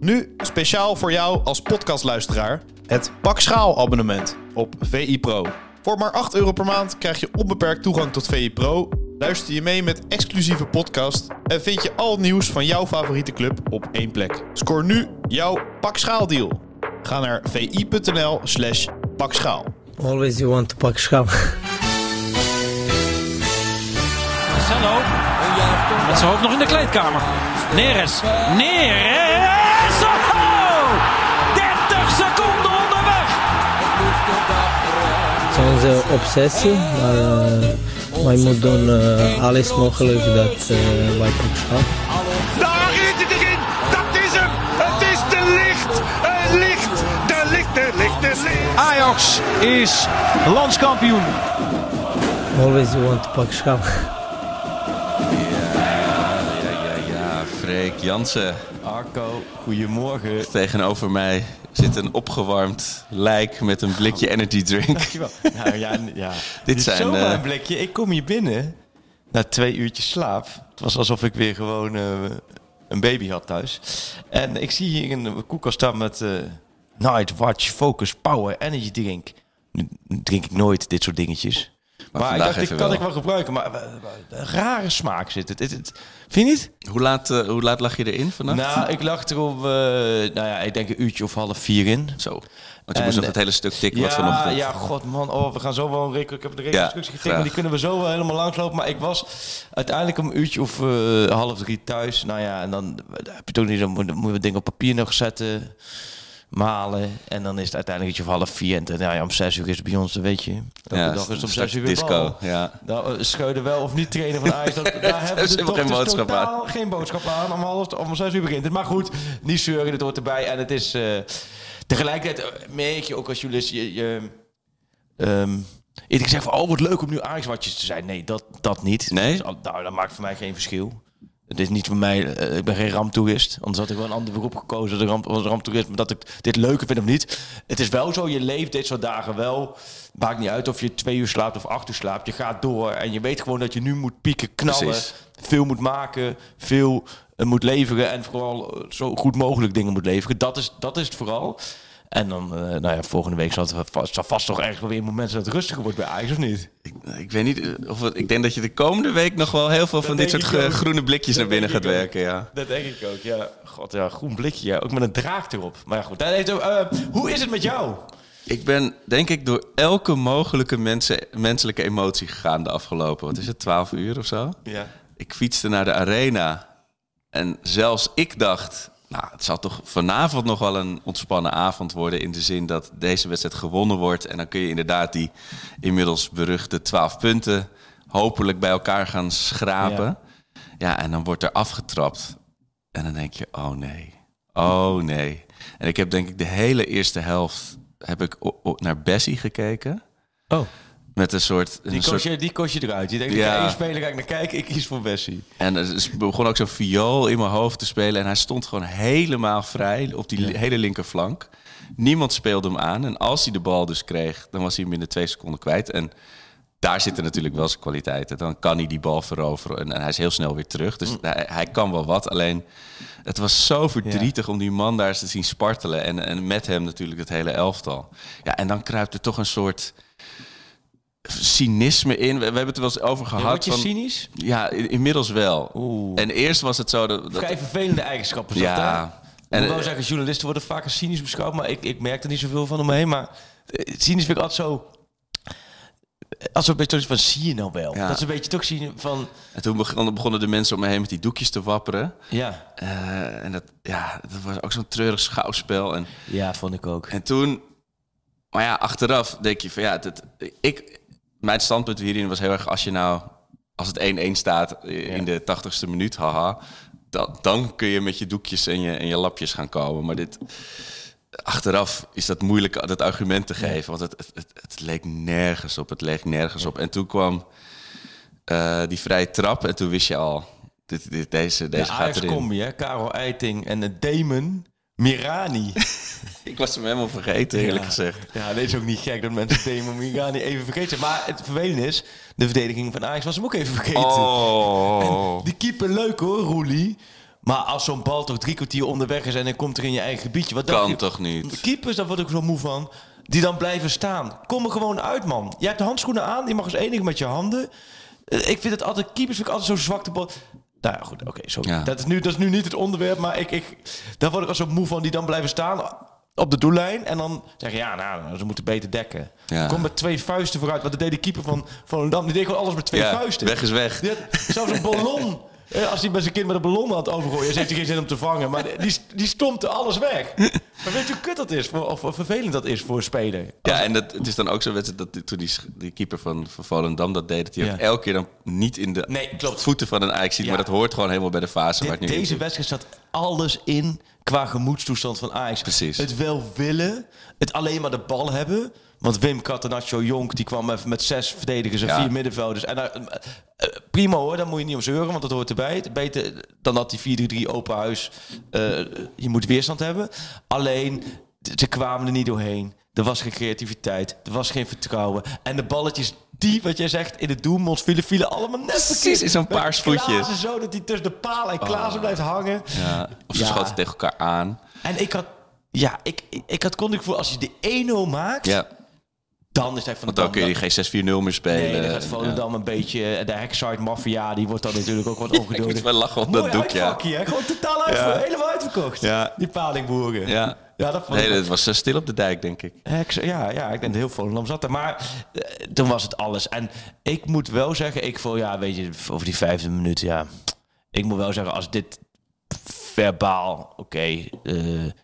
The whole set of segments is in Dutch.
Nu speciaal voor jou als podcastluisteraar het Pak Schaal abonnement op VI Pro. Voor maar 8 euro per maand krijg je onbeperkt toegang tot VI Pro. Luister je mee met exclusieve podcast en vind je al het nieuws van jouw favoriete club op één plek. Scoor nu jouw Pak Schaal deal. Ga naar vi.nl slash pakschaal. Always you want to pak schaal. Marcelo. Met zijn hoofd nog in de kleedkamer. Neres. Neres. Onze obsessie, maar uh, wij moeten doen uh, alles mogelijk dat uh, wij pak schaal. Daar is het erin! Dat is hem! Het is de licht! Het licht! De licht, de licht, de licht! Ajax is landskampioen. Always you want to pak schaal. Ja, ja, ja. Freek Jansen. Arco, goedemorgen. Tegenover mij zit een opgewarmd lijk met een blikje energy drink. Dankjewel. Nou ja, ja. Dit is zijn, zomaar eh, een blikje. Ik kom hier binnen na twee uurtjes slaap. Het was alsof ik weer gewoon eh, een baby had thuis. En ik zie hier een koelkast staan met eh, Night Watch Focus Power Energy Drink. Nu drink ik nooit dit soort dingetjes. Maar, ik dacht, ik kan wel. ik wel gebruiken. Maar eh, een rare smaak zit het. Het- het- Vind je niet? Hoe laat, eh, hoe laat lag je erin vannacht? Nou, ik lag er om, eh, nou ja, ik denk een uurtje of half vier in. Zo. Want je En, moest nog eh, het hele stuk tikken wat Ja, vanochtend. ja, god man. Oh, we gaan zo wel een Ik heb de Ja, reconstructie graag. die kunnen we zo wel helemaal langslopen. Maar ik was uiteindelijk om een uurtje of eh, half drie thuis. Nou ja, en dan heb je toch niet... Dan moet, dan moet je wat dingen op papier nog zetten. Malen. En dan is het uiteindelijk uurtje of half vier. En dan, nou ja, om zes uur is het bij ons, dat weet je. Elke Ja, dag is het om zes uur disco, bal. ja. Nou, eh, scheuden wel of niet trainen van Ajax. Dat, daar hebben ze toch geen dus boodschap aan. geen boodschap aan. Om, half, om zes uur begint het. Maar goed, niet zeuren, het hoort erbij. En het is... eh, tegelijkertijd eh, merk je ook als journalist... Je, je, ehm, ik zeg van, oh, wat leuk om nu Ajax-watjes te zijn. Nee, dat, dat niet. Nee? Dus, nou, dat maakt voor mij geen verschil. Het is niet voor mij, eh, ik ben geen ramptoerist. Anders had ik wel een ander beroep gekozen, de ramp, als ramptoerist. Maar dat ik dit leuker vind of niet. Het is wel zo, je leeft dit soort dagen wel. Maakt niet uit of je twee uur slaapt of acht uur slaapt. Je gaat door en je weet gewoon dat je nu moet pieken, knallen. Precies. Veel moet maken, veel eh, moet leveren. En vooral eh, zo goed mogelijk dingen moet leveren. Dat is, dat is het vooral. En dan, eh, nou ja, volgende week zal het vast, zal vast toch ergens wel weer een moment dat het rustiger wordt bij Ajax, of niet? Ik, ik weet niet eh, of het, ik denk dat je de komende week nog wel heel veel van dit soort ook. groene blikjes naar binnen gaat ook. werken. Ja. Dat denk ik ook, ja. God, ja, groen blikje, ja. Ook met een draak erop. Maar ja, goed. Dat heeft, eh, hoe is het met jou? Ik ben denk ik door elke mogelijke mensen, menselijke emotie gegaan de afgelopen, wat is het, 12 uur of zo? Ja. Ik fietste naar de arena en zelfs ik dacht, nou, het zal toch vanavond nog wel een ontspannen avond worden in de zin dat deze wedstrijd gewonnen wordt en dan kun je inderdaad die inmiddels beruchte 12 punten hopelijk bij elkaar gaan schrapen. Ja. En dan wordt er afgetrapt en dan denk je, oh nee, oh nee. En ik heb denk ik de hele eerste helft heb ik naar Bessie gekeken. Oh. Met een soort... Die een soort je, die koos je eruit. Je denkt, Ja. één speler, ga ik naar kijken. Ik kies voor Bessie. En er begon ook zo'n viool in mijn hoofd te spelen. En hij stond gewoon helemaal vrij op die hele linkerflank. Niemand speelde hem aan. En als hij de bal dus kreeg, dan was hij hem binnen twee seconden kwijt. En daar zitten natuurlijk wel zijn kwaliteiten. Dan kan hij die bal veroveren. En, en hij is heel snel weer terug. Dus hij, hij kan wel wat. Alleen, het was zo verdrietig om die man daar eens te zien spartelen. En, en met hem natuurlijk het hele elftal. Ja, en dan kruipt er toch een soort cynisme in. We, we hebben het er wel eens over gehad. Word je van- cynisch? ja, inmiddels wel. Oeh. En eerst was het zo dat... dat- Vrij vervelende eigenschappen. ja. En, En, ik wou eh, zeggen, journalisten worden vaker cynisch beschouwd. Maar ik, ik merk er niet zoveel van omheen. Maar eh, cynisch vind ik altijd zo... Als een beetje van, zie je nou wel? Ja. Dat is een beetje toch zien van... en toen begonnen, begonnen de mensen om me heen met die doekjes te wapperen. Ja, Eh, en dat, ja, dat was ook zo'n treurig schouwspel. En, ja vond ik ook. en toen... Maar ja, achteraf denk je van ja, het, ik, mijn standpunt hierin was heel erg als je nou... Als het 1-1 staat in de 80ste minuut, haha... Dan, dan kun je met je doekjes en je, en je lapjes gaan komen. Maar dit... Achteraf is dat moeilijk dat argument te geven. Want het, het, het, leek nergens op. Het leek nergens op. En toen kwam eh, die vrije trap. En toen wist je al, dit, dit, deze, deze de gaat erin. combi, hè? Karel Eiting en de Damon Mirani. Was hem helemaal vergeten, eerlijk Ja. gezegd. Ja, dit is ook niet gek dat mensen Damon Mirani even vergeten. Maar het vervelende is, de verdediging van Ajax was hem ook even vergeten. Oh. Die keeper leuk hoor, Roelie. Maar als zo'n bal toch drie kwartier onderweg is en dan komt er in je eigen gebiedje. Wat Kan je? toch niet? De keepers, daar word ik zo moe van. Die dan blijven staan. Kom er gewoon uit, man. Je hebt de handschoenen aan. Je mag als enige met je handen. Eh, Ik vind het altijd... Keepers vind ik altijd zo'n zwakte bal. Nou ja, goed. Oké, sorry. Ja. Dat, is nu, dat is nu niet het onderwerp. Maar ik, ik, daar word ik al zo moe van. Die dan blijven staan op de doellijn. En dan zeggen, ja, nou, ze moeten beter dekken. Ja. Kom met twee vuisten vooruit. Wat deed de keeper van Volendam? Die deed gewoon alles met twee Ja, vuisten. weg is weg. Zelfs een ballon. Als hij bij zijn kind met een ballon het overgooien heeft hij geen zin om te vangen. Maar die, die stompte alles weg. Maar weet je hoe kut dat is? Voor, of, of vervelend dat is voor een speler? Ja, en dat, het is dan ook zo dat toen die, die keeper van, van Volendam dat deed, dat hij Ja. elke keer dan niet in de Nee, voeten van een Ajax ziet. Ja. Maar dat hoort gewoon helemaal bij de fase waar het nu deze wedstrijd zat alles in qua gemoedstoestand van Ajax. Precies. Het wel willen, het alleen maar de bal hebben. Want Wim Catenaccio Jonk die kwam even met zes verdedigers en Ja. vier middenvelders. En daar, eh, eh, prima hoor, daar moet je niet om zeuren, want dat hoort erbij. Beter dan dat die 4-3 open huis. eh, je moet weerstand hebben. Alleen, ze kwamen er niet doorheen. Er was geen creativiteit, er was geen vertrouwen. En de balletjes die, wat jij zegt, in de doelmond vielen, vielen allemaal net Precies, in zo'n paars voetje. Zo dat hij tussen de palen en Klaassen blijft hangen. Ja, of ze Ja. schoten tegen elkaar aan. En ik had, ja, ik, ik, had kon ik voor als je de 1-0 maakt, Ja, dan is hij van want dan kun je geen 6-4-0 meer spelen. Nee, dan gaat Ja. Volendam een beetje... eh, De Hackside Mafia, die wordt dan natuurlijk ook wat Ik ongeduldig. moet wel lachen om Mooi dat doek, ja. hè? Gewoon totaal uitverkocht. Helemaal uitverkocht. Ja. Die palingboeren. Ja. Ja, dat Nee, ik dat was eh, stil op de dijk, denk ik. Heks- ja, ja, ik denk dat heel Volendam zat er. Maar eh, toen was het alles. En ik moet wel zeggen, ik voel, ja, weet je, over die vijfde minuut, ja. Ik moet wel zeggen, als dit verbaal, oké. eh,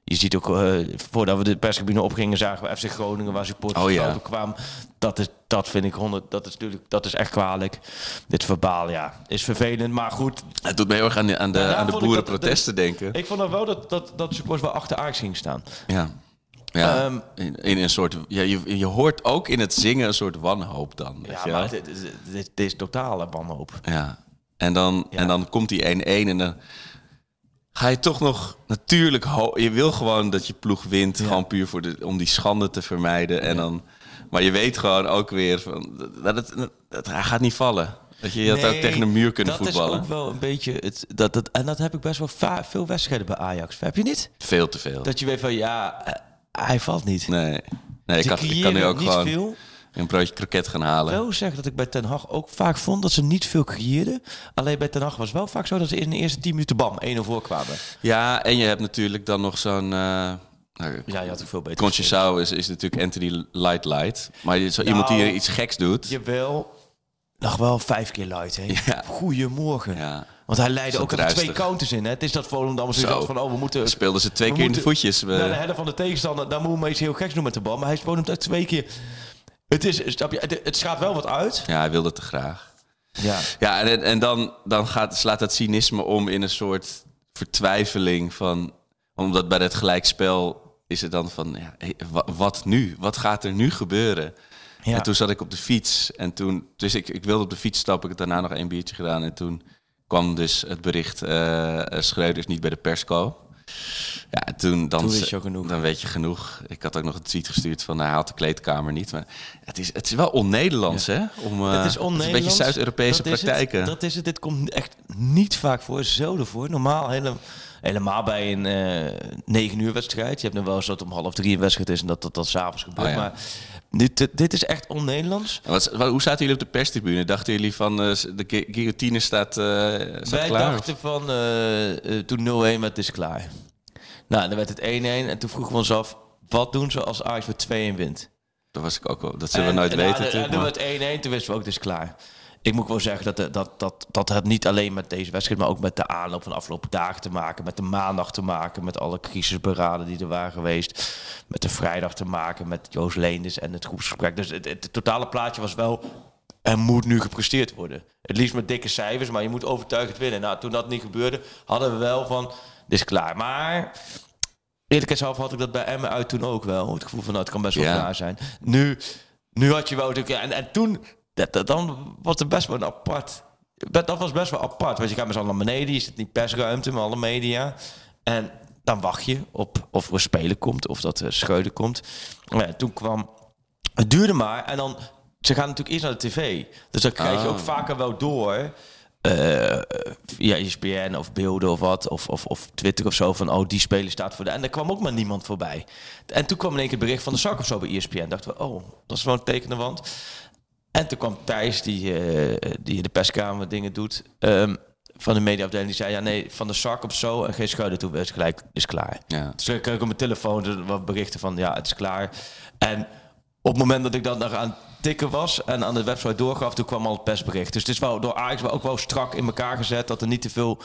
je ziet ook, eh, voordat we de perstribune opgingen, zagen we FC Groningen, waar supporters Oh, ja. kwamen. Dat is, dat vind ik honderd, dat is natuurlijk, dat is echt kwalijk. Dit verbaal, ja, is vervelend. Maar goed, Het doet me heel erg aan de, aan de, Ja, aan de dat- boerenprotesten denken. ik vond dan wel dat, dat, dat supporters wel achter Ajax gingen staan. Ja. Ja, Ehm, in, in een soort... Ja, je, je hoort ook in het zingen een soort wanhoop dan. weet Ja, je maar dit, dit, dit, dit is totale wanhoop. Ja. En dan, Ja. en dan komt die 1-1 en dan ga je toch nog natuurlijk... Je wil gewoon dat je ploeg wint, gewoon puur voor de, om die schande te vermijden. En dan, maar je weet gewoon ook weer van, dat het, dat, dat- hij gaat niet vallen. Dat je, had ook tegen een muur kunnen dat voetballen. is ook wel een beetje het, dat, dat, en dat heb ik best wel veel wedstrijden bij Ajax. Heb je niet? Veel te veel. Dat je weet van ja, eh, hij valt niet. Nee, nee ik, kan, ik kan nu ook gewoon veel. Een broodje kroket gaan halen. wel zeggen dat ik bij Ten Hag ook vaak vond dat ze niet veel creëerden. Alleen bij Ten Hag was wel vaak zo dat ze in de eerste 10 minuten bam 1-0 voorkwamen. Ja, en je hebt natuurlijk dan nog zo'n... eh nou, Ja, je had ook veel beter. Conceição is, is natuurlijk Anthony Light Light. Maar je- zo iemand die Nou, iets geks doet. Jawel, nog wel vijf keer luid. Hè? Ja. Goedemorgen. Ja. Want hij leidde ook even twee counters in. Hè? Het is dat Volendam zo van, oh, we moeten... Speelden ze twee we keer in de voetjes. We- Naar de helft van de tegenstander, daar moeten we iets heel geks doen met de bal. Maar hij speelt hem twee keer. Het, is, snap je, het, het gaat wel wat uit. Ja, hij wilde te graag. Ja. Ja, en, en dan, dan gaat, slaat dat cynisme om in een soort vertwijfeling van... Omdat bij het gelijkspel is het dan van... Ja, wat nu? Wat gaat er nu gebeuren? Ja. En toen zat ik op de fiets. En toen... Dus ik, ik wilde op de fiets stappen. Ik heb daarna nog één biertje gedaan. En toen kwam dus het bericht... Schreuder is niet bij de persco. Ja, en toen, dan, Toen je genoeg. dan weet je genoeg. Ik had ook nog een tweet gestuurd van hij haalt de kleedkamer niet. Maar het is, het is wel on-Nederlands, hè? Om, eh, Het is het is een on-Nederlands. beetje Zuid-Europese Dat is het. praktijken. Dat is het. Dit komt echt niet vaak voor. Zelden voor. Normaal hele, helemaal bij een eh 9 uur wedstrijd. Je hebt nog wel eens dat om half drie een wedstrijd is en dat dat, dat s'avonds gebeurt. Oh ja. Maar dit, dit is echt on-Nederlands. Hoe zaten jullie op de perstribune? Dachten jullie van eh, de gu- guillotine staat, eh staat Wij klaar? dachten van eh, eh, toen 0-1 met is klaar. Nou, dan werd het 1-1 en toen vroegen we ons af, wat doen ze als Ajax met 2-1 wint? Dat was ik ook wel. Dat zullen we En- nooit en, weten. En, en toen maar- werd het 1-1, toen wisten we ook, is klaar. Ik moet wel zeggen dat, de- dat, dat, dat het niet alleen met deze wedstrijd, maar ook met de aanloop van de afgelopen dagen te maken, met de maandag te maken, met alle crisisberaden die er waren geweest, met de vrijdag te maken, met Joost Leenders en het groepsgesprek. Dus het, het, het totale plaatje was wel, er moet nu gepresteerd worden. Het liefst met dikke cijfers, maar je moet overtuigend winnen. Nou, toen dat niet gebeurde, hadden we wel van, is klaar. Maar eerlijkheidshalve had ik dat bij Emmen uit toen ook wel. Het gevoel van, nou, het kan best wel klaar zijn. Nu, nu had je wel En, en toen, dat, dat- dan was het best wel een apart... Dat, was best wel apart. Want je gaat met z'n allen naar beneden. Je zit niet persruimte met alle media. En dan wacht je op of er een speler komt. Of dat er Schreuder komt. Maar ja, toen kwam... Het duurde maar. En dan... Ze gaan natuurlijk eerst naar de tv. Dus dan krijg je Oh. ook vaker wel door... eh, via ESPN of beelden of wat, of, of, of Twitter of zo, van oh, die speler staat voor de... En er kwam ook maar niemand voorbij. En toen kwam in één keer het bericht van de zak of zo bij ESPN. Dachten we, oh, dat is wel een wand. En toen kwam Thijs, die, eh, die in de perskamer dingen doet, ehm, van de mediaafdeling, die zei, ja nee, van de zak op zo en geen schudden toe, is gelijk, is klaar. Ja. Dus ik kreeg op mijn telefoon wat berichten van, ja, het is klaar. En op het moment dat ik dan nog aan tikken was en aan de website doorgaf, toen kwam al het persbericht. Dus het is wel door Ajax ook wel strak in elkaar gezet, dat er niet te veel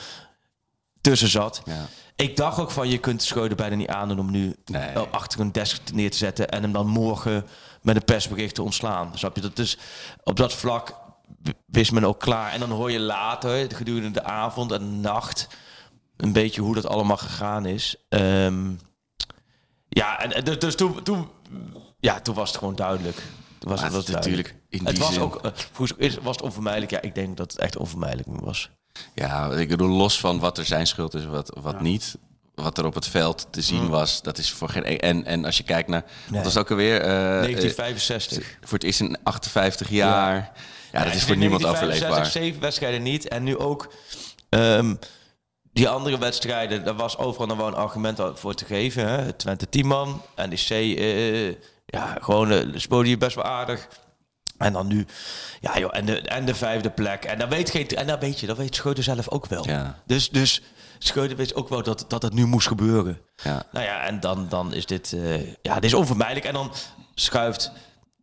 tussen zat. Ja. Ik dacht ook van, je kunt Schreuder bijna niet aandoen om nu Nee. eh, achter een desk neer te zetten en hem dan morgen met een persbericht te ontslaan. Snap je? Dat is op dat vlak wist men ook klaar. En dan hoor je later, gedurende de avond en nacht, een beetje hoe dat allemaal gegaan is. Ehm, ja, en, en dus, dus toen, toen, ja, toen was het gewoon duidelijk. Was het, het was natuurlijk in Het die was zin- ook, eh, vroeger is- was het onvermijdelijk. Ja, ik denk dat het echt onvermijdelijk was. Ja, ik bedoel, los van wat er zijn schuld is, wat, wat niet. Wat er op het veld te zien was, dat is voor geen... En, en als je kijkt naar... Wat was ook alweer? eh, eh, 1965. voor het eerst in 58 jaar. Ja, dat is voor niemand overleefbaar. Zeven wedstrijden niet. En nu ook ehm, die andere wedstrijden. Daar was overal nog wel een argument voor te geven. Hè? Twente 10 man. NEC, eh ja, gewoon uh, speelde je best wel aardig. En dan nu, ja joh, en de, en de vijfde plek. En dan weet, geen, en dan weet je, dat weet Schreuder zelf ook wel. Ja. Dus, dus Schreuder weet ook wel dat, dat het nu moest gebeuren. Ja. Nou ja, en dan, dan is dit, eh, ja, dit is onvermijdelijk. En dan schuift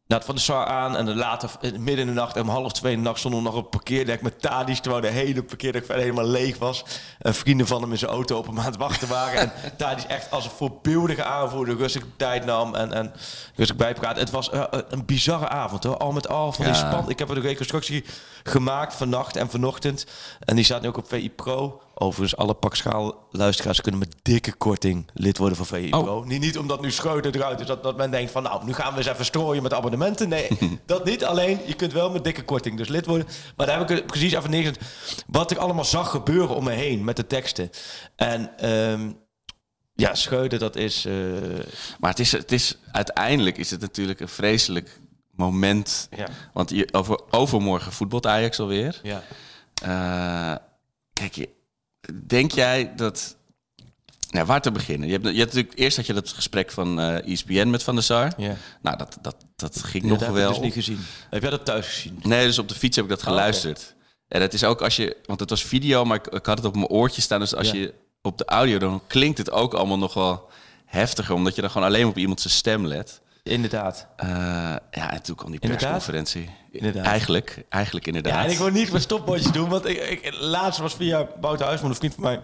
Naat van de Sar aan. En dan later, eh, midden in de nacht, om half twee in de nacht, stonden we nog op het parkeerdek met Tadis. Terwijl de hele parkeerdek verder helemaal leeg was. En vrienden van hem in zijn auto op hem aan het wachten waren. en Tadis echt als een voorbeeldige aanvoerder rustig tijd nam. En, en rustig bijpraat. Het was eh, een bizarre avond hoor. Al met al van die span. Ik heb een reconstructie gemaakt vannacht en vanochtend. En die staat nu ook op VI Pro. Overigens, alle pakschaal luisteraars kunnen met dikke korting lid worden van VI Oh. Niet, niet omdat nu Schreuder eruit is, dat, dat men denkt van nou, nu gaan we eens even strooien met abonnementen. Nee, dat niet. Alleen, je kunt wel met dikke korting dus lid worden. Maar daar heb ik precies even neergezet wat ik allemaal zag gebeuren om me heen met de teksten. En ehm, ja, Schreuder, dat is... eh, Maar het is, het is, uiteindelijk is het natuurlijk een vreselijk moment. Ja. Want je, over, overmorgen voetbalt Ajax alweer. ja. Eh, kijk, je- denk jij dat... Nou, waar te beginnen? Je hebt, je hebt natuurlijk eerst had je dat gesprek van eh ESPN met Van der Sar. Ja. Nou, dat, dat, dat ging Dat nog heb ik wel. dus niet gezien. Heb jij dat thuis gezien? Nee, dus op de fiets heb ik dat oké. geluisterd. En het is ook als je, want het was video, maar ik, ik had het op mijn oortje staan. Dus als Ja. je op de audio, dan klinkt het ook allemaal nog wel heftiger, omdat je dan gewoon alleen op iemand zijn stem let. Inderdaad. Eh, ja, en toen kwam die persconferentie. Inderdaad. Eigenlijk, eigenlijk inderdaad. Ja, en ik wil niet mijn stopwatches doen, want ik, ik, laatst was via Bout Huisman, een vriend van mij.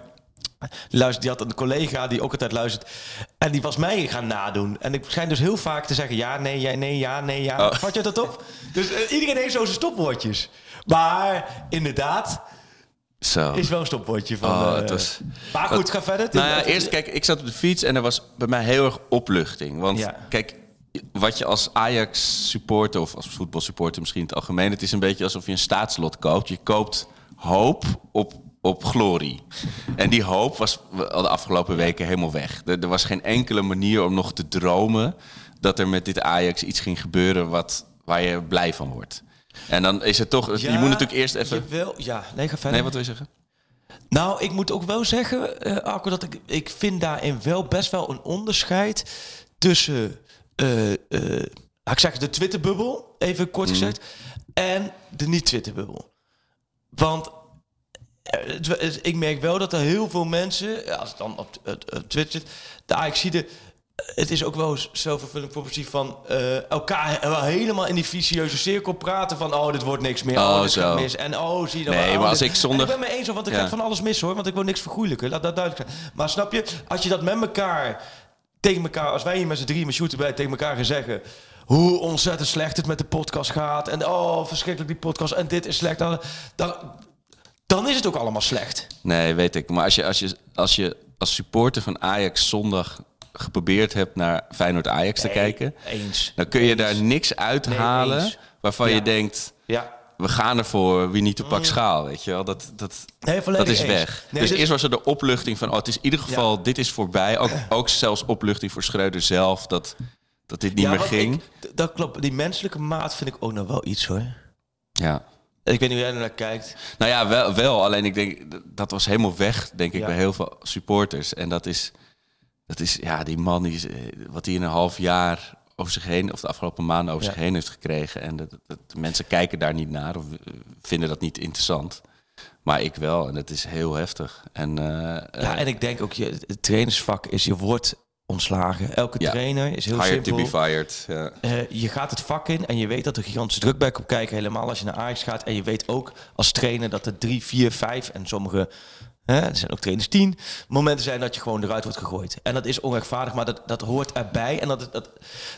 Die, luistert, die had een collega die ook altijd luistert. En die was mij gaan nadoen. En ik schijn dus heel vaak te zeggen ja, nee, ja, nee, ja, nee, ja. Oh. Vat je dat op? Dus eh, iedereen heeft zo zijn stopwoordjes. Maar inderdaad, Zo. is wel een stopwoordje van... Oh, eh, het was- maar goed, ga verder. Nou ja, eerst kijk, ik zat op de fiets en er was bij mij heel erg opluchting. Want Ja. kijk, wat je als Ajax supporter of als voetbalsupporter misschien in het algemeen, het is een beetje alsof je een staatslot koopt. Je koopt hoop op, op glorie. En die hoop was al de afgelopen weken helemaal weg. Er, er was geen enkele manier om nog te dromen dat er met dit Ajax iets ging gebeuren wat, waar je blij van wordt. En dan is het toch, je moet natuurlijk eerst even. Jawel, ja, nee, ga verder. Nee, wat wil je zeggen? Nou, ik moet ook wel zeggen, eh Arco, dat ik, ik vind daarin wel best wel een onderscheid tussen, eh eh, ik zeggen, de Twitterbubbel, even kort gezegd, en de niet-Twitterbubbel. Want eh, ik merk wel dat er heel veel mensen, als het dan op, Twitter zit, de Ajaxide, het is ook wel zelfvervullend prophecy van elkaar wel helemaal in die vicieuze cirkel praten van oh, dit wordt niks meer, oh, Oh, dit zo. gaat mis. En oh, zie je dan Nee, oh, maar als dit- ik En ik ben me eens hoor, want ik Ja. heb van alles mis hoor, want ik wil niks vergoeilijken. Laat dat duidelijk zijn. Maar snap je, als je dat met elkaar, tegen elkaar, als wij hier met z'n drieën met shooter bij tegen elkaar gaan zeggen hoe ontzettend slecht het met de podcast gaat en oh, verschrikkelijk die podcast en dit is slecht, dan, dan, dan is het ook allemaal slecht. Nee, weet ik. Maar als je als, je, als, je als supporter van Ajax zondag geprobeerd hebt naar Feyenoord-Ajax te kijken... Eens. dan kun je Eens. daar niks uithalen eens. waarvan Ja. je denkt... We gaan ervoor, wie niet te pak schaal, weet je wel. Dat, dat, Nee, dat is weg. Nee, dus dit- eerst was er de opluchting van... oh, het is in ieder geval, dit is voorbij. Ook, ook zelfs opluchting voor Schreuder zelf... dat, dat dit niet meer ging. ik- dat klopt. Die menselijke maat vind ik ook nog wel iets hoor. Ja. Ik weet niet hoe jij er naar kijkt. Nou ja, wel, wel. Alleen ik denk, dat was helemaal weg, denk ik, Ja. bij heel veel supporters. En dat is, dat is ja, die man, die is, eh, wat hij in een half jaar over zich heen, of de afgelopen maanden over Ja. zich heen heeft gekregen. En dat, dat, dat- mensen kijken daar niet naar of eh, vinden dat niet interessant. Maar ik wel, en dat is heel heftig. En, eh, Ja, eh, en ik denk ook, je, het trainersvak is, je wordt ontslagen. Elke Ja. trainer is heel hired simpel. to be fired. Ja. Je gaat het vak in en je weet dat er gigantische druk bij komt kijken. Helemaal als je naar Ajax gaat. En je weet ook als trainer dat er drie, vier, vijf en sommige... Hè, er zijn ook trainers tien. Momenten zijn dat je gewoon eruit wordt gegooid. En dat is onrechtvaardig, maar dat, dat hoort erbij. En dat, dat,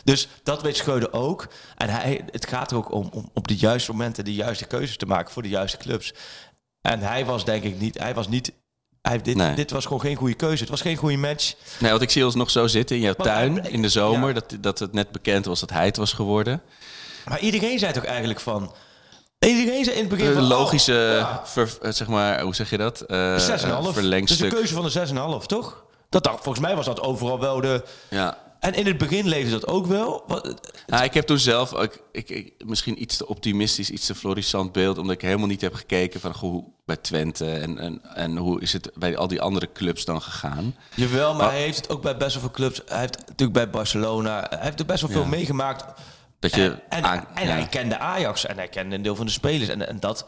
dus dat weet Schreuder ook. En hij, het gaat er ook om, om op de juiste momenten de juiste keuzes te maken voor de juiste clubs. En hij was denk ik niet... Hij was niet hij, dit, Nee. dit was gewoon geen goede keuze. Het was geen goede match. Nee, want ik zie ons nog zo zitten in jouw Maar tuin in de zomer. ja. Dat, dat het net bekend was dat hij het was geworden. Maar iedereen zei toch eigenlijk van... Iedereen zei in het begin Een van... oh, logische, ja. ver- eh, zeg maar, hoe zeg je dat? 6,5. Dus verlengstuk. de keuze van de 6,5, toch? Dat, dacht- volgens mij was dat overal wel de... Ja. En in het begin leefde dat ook wel. Wat- Nou, ik heb toen zelf ik, ik, ik- misschien iets te optimistisch, iets te florissant beeld, omdat ik helemaal niet heb gekeken van goh, hoe bij Twente en, en, en hoe is het bij al die andere clubs dan gegaan. Jawel, maar Ah. hij heeft het ook bij best wel veel clubs. Hij heeft natuurlijk bij Barcelona... Hij heeft er best wel veel Ja. meegemaakt. Dat je En, en, aan- en ja. hij kende Ajax en hij kende een deel van de spelers. En, en dat...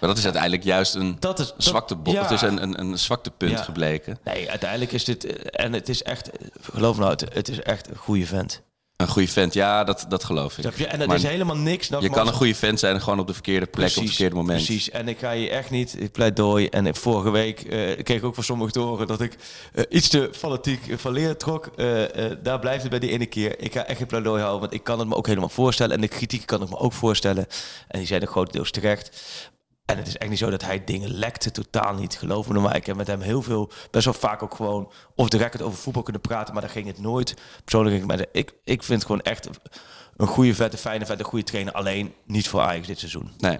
Maar dat is uiteindelijk juist een Dat is- dat- zwakte ja. Het is een, een, een zwaktepunt Ja. gebleken. Nee, uiteindelijk is dit... eh, En het is echt... eh, Geloof me nou, het, het is echt een goede vent. Een goede vent, ja, dat, dat geloof ik. Snap je? En dat Maar is helemaal niks. je kan een goede vent zijn en gewoon op de verkeerde plek op het verkeerde moment. Precies, en ik ga je echt niet, ik pleidooi. En ik- vorige week eh, kreeg ik ook van sommigen te horen dat ik eh, iets te fanatiek van leren trok. Eh, daar blijft het bij die ene keer. Ik ga echt geen pleidooi houden, want ik kan het me ook helemaal voorstellen. En de kritiek kan ik me ook voorstellen. En die zijn er grotendeels terecht. En het is echt niet zo dat hij dingen lekte, totaal niet. Geloof me nou maar. Ik heb met hem heel veel, best wel vaak ook gewoon off the record over voetbal kunnen praten. Maar daar ging het nooit. Persoonlijk, ging het met- ik, ik vind gewoon echt een goede vette, fijne vette, goede trainer. Alleen niet voor Ajax dit seizoen. Nee,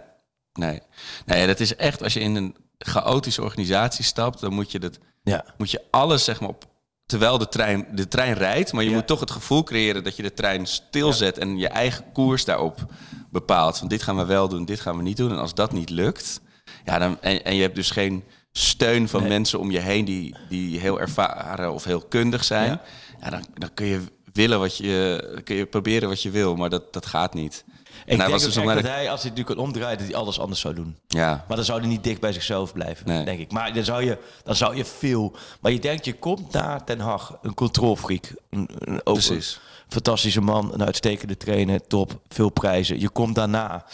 nee. Nee, dat is echt, als je in een chaotische organisatie stapt, dan moet je, dat, Ja. moet je alles zeg maar op. Terwijl de trein, de trein rijdt, maar je Ja. moet toch het gevoel creëren dat je de trein stilzet en je eigen koers daarop bepaalt. Van dit gaan we wel doen, dit gaan we niet doen. En als dat niet lukt, ja, dan, en, en je hebt dus geen steun van Nee. mensen om je heen die, die heel ervaren of heel kundig zijn, Ja. ja. dan, dan kun je willen wat je, kun je proberen wat je wil, maar dat, dat gaat niet. Ik denk was dus dat hij, als hij het nu kan omdraaien, dat hij alles anders zou doen. Ja, Maar dan zou hij niet dicht bij zichzelf blijven, Nee. denk ik. Maar dan zou, je, dan zou je veel... Maar je denkt, je komt naar Den Haag, een controlfreak. Een, een, Precies. Fantastische man, een uitstekende trainer, top, veel prijzen. Je komt daarna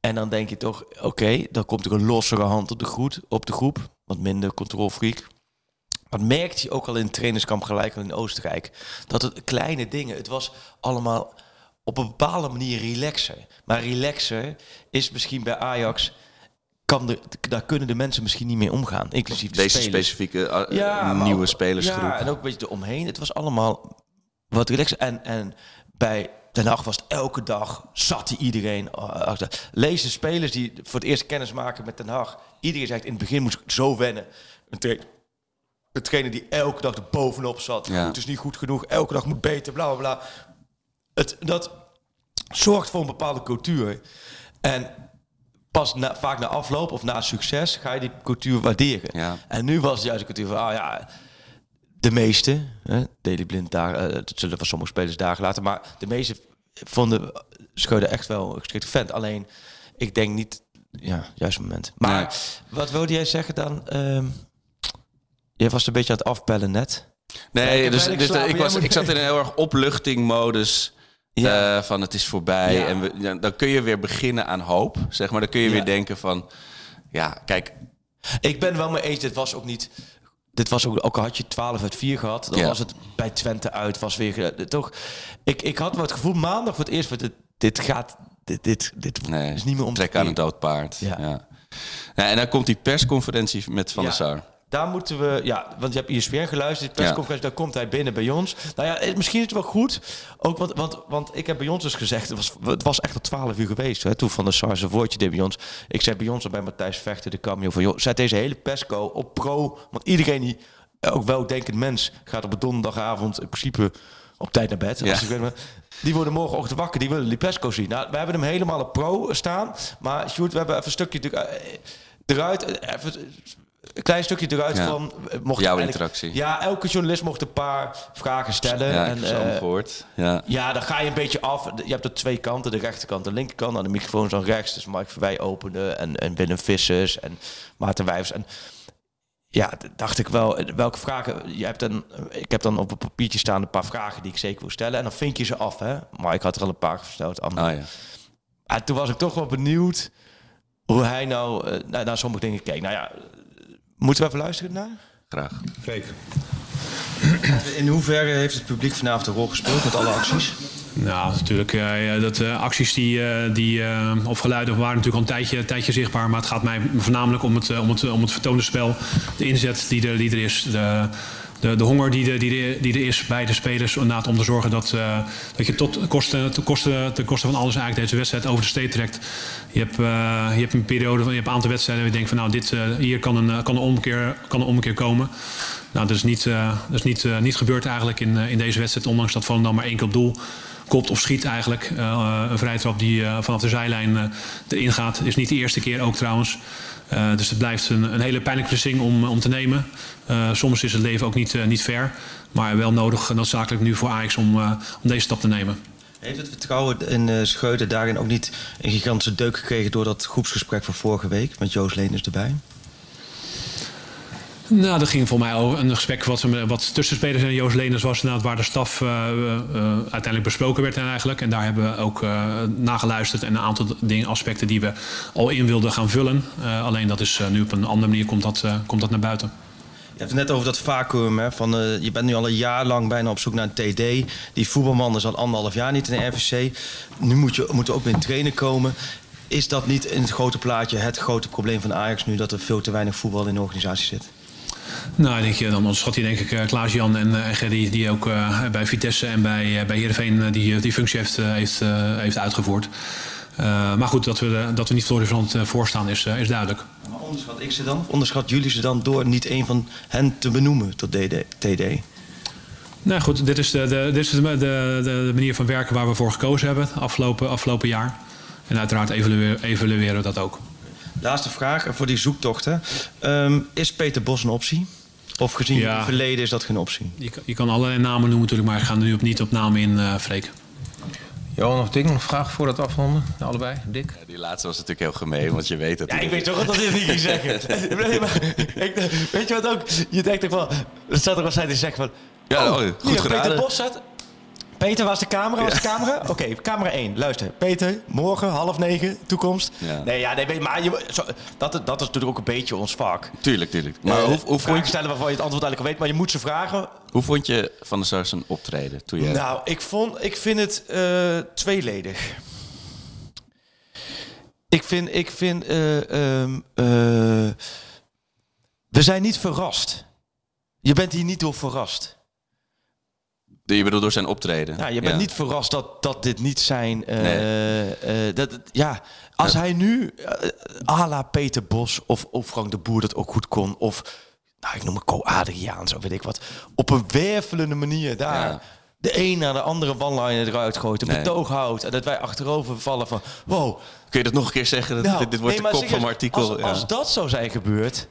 en dan denk je toch, oké, dan komt er een lossere hand op de, groet, op de groep. Wat minder controlfreak. Dat merkte je ook al in het trainerskamp gelijk al in Oostenrijk. Dat het kleine dingen, het was allemaal op een bepaalde manier relaxer. Maar relaxer is misschien bij Ajax, kan de, daar kunnen de mensen misschien niet mee omgaan. Inclusief de deze spelers. specifieke uh, Ja, maar nieuwe ook- spelersgroep. Ja, en ook een beetje eromheen. Het was allemaal wat relaxer. En, en bij Den Haag was het elke dag, zat iedereen achter. Lees de spelers die voor het eerst kennis maken met Den Haag. Iedereen zegt, in het begin moest ik zo wennen. Een, tra- een trainer die elke dag er bovenop zat. Ja. Het is niet goed genoeg, elke dag moet beter, bla bla bla. Het, dat zorgt voor een bepaalde cultuur. En pas na, vaak na afloop of na succes ga je die cultuur waarderen. Ja. En nu was het juist de cultuur van, ah ja, de meeste, hè, Daley Blind daar, eh, het zullen van sommige spelers dagen later, maar de meeste vonden Schreuder echt wel een geschikte vent. Alleen, ik denk niet, ja, juist moment. Maar Nee. wat wilde jij zeggen dan? Ehm jij was een beetje aan het afbellen net. Nee, dus, dus slapen. ik, was, ik zat in een heel erg opluchting-modus. Ja. eh, van het is voorbij. Ja. En we, dan kun je weer beginnen aan hoop. Zeg maar. Dan kun je weer denken van... Ja, kijk, Ik ben wel mee eens, dit was ook niet... Dit was ook, ook al had je 12 uit 4 gehad, dan Ja. was het bij Twente uit, was weer... eh, toch, ik, ik had wel het gevoel maandag voor het eerst, van dit, dit gaat... Dit, dit, dit nee, is niet meer om trek aan een dood paard. Ja. Ja. Ja, en dan komt die persconferentie met Van der Sar. Daar moeten we, ja, want je hebt ESPN geluisterd, die persconferentie, daar komt hij binnen bij ons. Nou ja, eh, misschien is het wel goed, ook want, want, want ik heb bij ons dus gezegd, het was, het was echt al 12 uur geweest, hè, toen Van der Sar zijn woordje deed bij ons. Ik zei bij ons en bij Matthijs Vechter, de cameo van, joh, zet deze hele persco op pro, want iedereen die elk weldenkend mens gaat op een donderdagavond in principe op tijd naar bed. Ja. Als ik weet maar, die worden morgenochtend wakker, die willen Lipesco zien. Nou, we hebben hem helemaal op pro staan. Maar Sjoerd, we hebben even een stukje eh, eruit. eh, Even, een klein stukje eruit Ja. van... eh, Mocht Jouw interactie. Ja, elke journalist mocht een paar vragen stellen. Ja, en, gehoord. Ja. ja, dan ga je een beetje af. Je hebt er twee kanten, de rechterkant en de linkerkant. Aan de microfoon is dan rechts, dus Mike Verwij opende en, en Willem Vissers en Maarten Wijfs. En ja, dacht ik wel, eh, welke vragen... Je hebt dan, ik heb dan op een papiertje staan een paar vragen die ik zeker wil stellen. En dan vink je ze af, hè. Maar ik had er al een paar gesteld. Ah, ja. En toen was ik toch wel benieuwd hoe hij nou naar, naar sommige dingen keek. Nou ja, moeten we even luisteren naar? Graag. In hoeverre heeft het publiek vanavond een rol gespeeld met alle acties? Nou, natuurlijk. eh, ja, dat, eh, acties die, eh, die, eh, of geluiden waren natuurlijk al een tijdje, tijdje zichtbaar. Maar het gaat mij voornamelijk om het, om het, om het vertoonde spel. De inzet die er, die er is. De, de, de honger die, er- die, er- die er is bij de spelers. Om te zorgen dat, eh, dat je tot kosten, ten, koste, ten koste van alles eigenlijk deze wedstrijd over de steed trekt. Je hebt, eh, je hebt een periode, van, je hebt een aantal wedstrijden waar je denkt van nou, dit, eh, hier kan een, kan, een omkeer, kan een omkeer komen. Nou, dat is niet, dat is niet, niet gebeurd eigenlijk in, in deze wedstrijd. Ondanks dat Volendam maar één keer op doel kopt of schiet eigenlijk. Een vrije trap die vanaf de zijlijn erin gaat. Is niet de eerste keer ook trouwens. Eh, dus het blijft een, een hele pijnlijke beslissing om, om te nemen. Eh, soms is het leven ook niet, eh, niet fair. Maar wel nodig, noodzakelijk nu voor Ajax om, eh, om deze stap te nemen. Heeft het vertrouwen in eh Scheuten daarin ook niet een gigantische deuk gekregen door dat groepsgesprek van vorige week met Joost Leners erbij? Nou, dat ging voor mij over een gesprek wat, wat tussen spelers en Joost Leners was. Waar de staf eh, eh, uiteindelijk besproken werd eigenlijk. En daar hebben we ook eh nageluisterd. En een aantal dingen, aspecten die we al in wilden gaan vullen. Eh, alleen dat is eh, nu op een andere manier komt dat, eh, komt dat naar buiten. Je hebt het net over dat vacuüm. Hè, van, eh, je bent nu al een jaar lang bijna op zoek naar een TD. Die voetbalman is al anderhalf jaar niet in de RVC. Nu moet je, moet er ook weer een trainer komen. Is dat niet in het grote plaatje het grote probleem van Ajax nu... dat er veel te weinig voetbal in de organisatie zit? Nou, denk, je, dan onderschat je denk ik eh, Klaas-Jan en, eh, en Gerry... die ook eh, bij Vitesse en bij, bij Heerenveen eh, die, die functie heeft, eh, heeft, eh, heeft uitgevoerd. Maar goed, dat we, dat we niet florissant uh, voorstaan is, is duidelijk. Maar onderschat ik ze dan? Onderschat jullie ze dan door niet een van hen te benoemen tot DD, TD? Nou goed, dit is, de, de, dit is de, de, de, manier van werken waar we voor gekozen hebben afgelopen, afgelopen jaar. En uiteraard evalueren, evalueren we dat ook. Laatste vraag voor die zoektochten. Um, is Peter Bos een optie? Of gezien ja. het verleden is dat geen optie? Je, je kan allerlei namen noemen natuurlijk, maar ik ga er nu op niet op namen in, uh, Freek. Johan of Dick, nog vragen voor dat afronden? Allebei, Dick? Ja, die laatste was natuurlijk heel gemeen, want je weet dat... Ja, ik weet toch dat hij niet ging zeggen. nee, maar, ik, weet je wat ook? Je denkt ook wel... Er staat er wel zijn die zeggen van... Ja, oh, goed gedaan. Peter Bos zat... Peter, was de camera? Was de camera? Oké, okay, camera 1. Luister. Peter, morgen, half negen, toekomst. Ja. Nee, ja, nee, maar je, zo, dat, dat is natuurlijk ook een beetje ons vak. Tuurlijk, tuurlijk. Maar uh, hoe, hoe vond je... stellen waarvan je het antwoord eigenlijk al weet, maar je moet ze vragen. Hoe vond je Van der Sar zijn optreden? Toen je... Nou, ik, vond, ik vind het uh, tweeledig. Ik vind... Ik vind uh, um, we zijn niet verrast. Je bent hier niet door verrast. Je bedoelt door zijn optreden? Ja, je bent ja. niet verrast dat, dat dit niet zijn... Uh, nee. uh, dat, ja, als ja. hij nu uh, à la Peter Bos of, of Frank de Boer dat ook goed kon... of, nou, ik noem het Co Adriaan, zo weet ik wat... op een wervelende manier daar... Ja. De een naar de andere one-liner eruit gooit, een nee. betoog houdt... en dat wij achterover vallen van... wow, Kun je dat nog een keer zeggen? Dat, nou, dit, dit, wordt nee, de kop van mijn artikel. Als, als dat zou zijn gebeurd...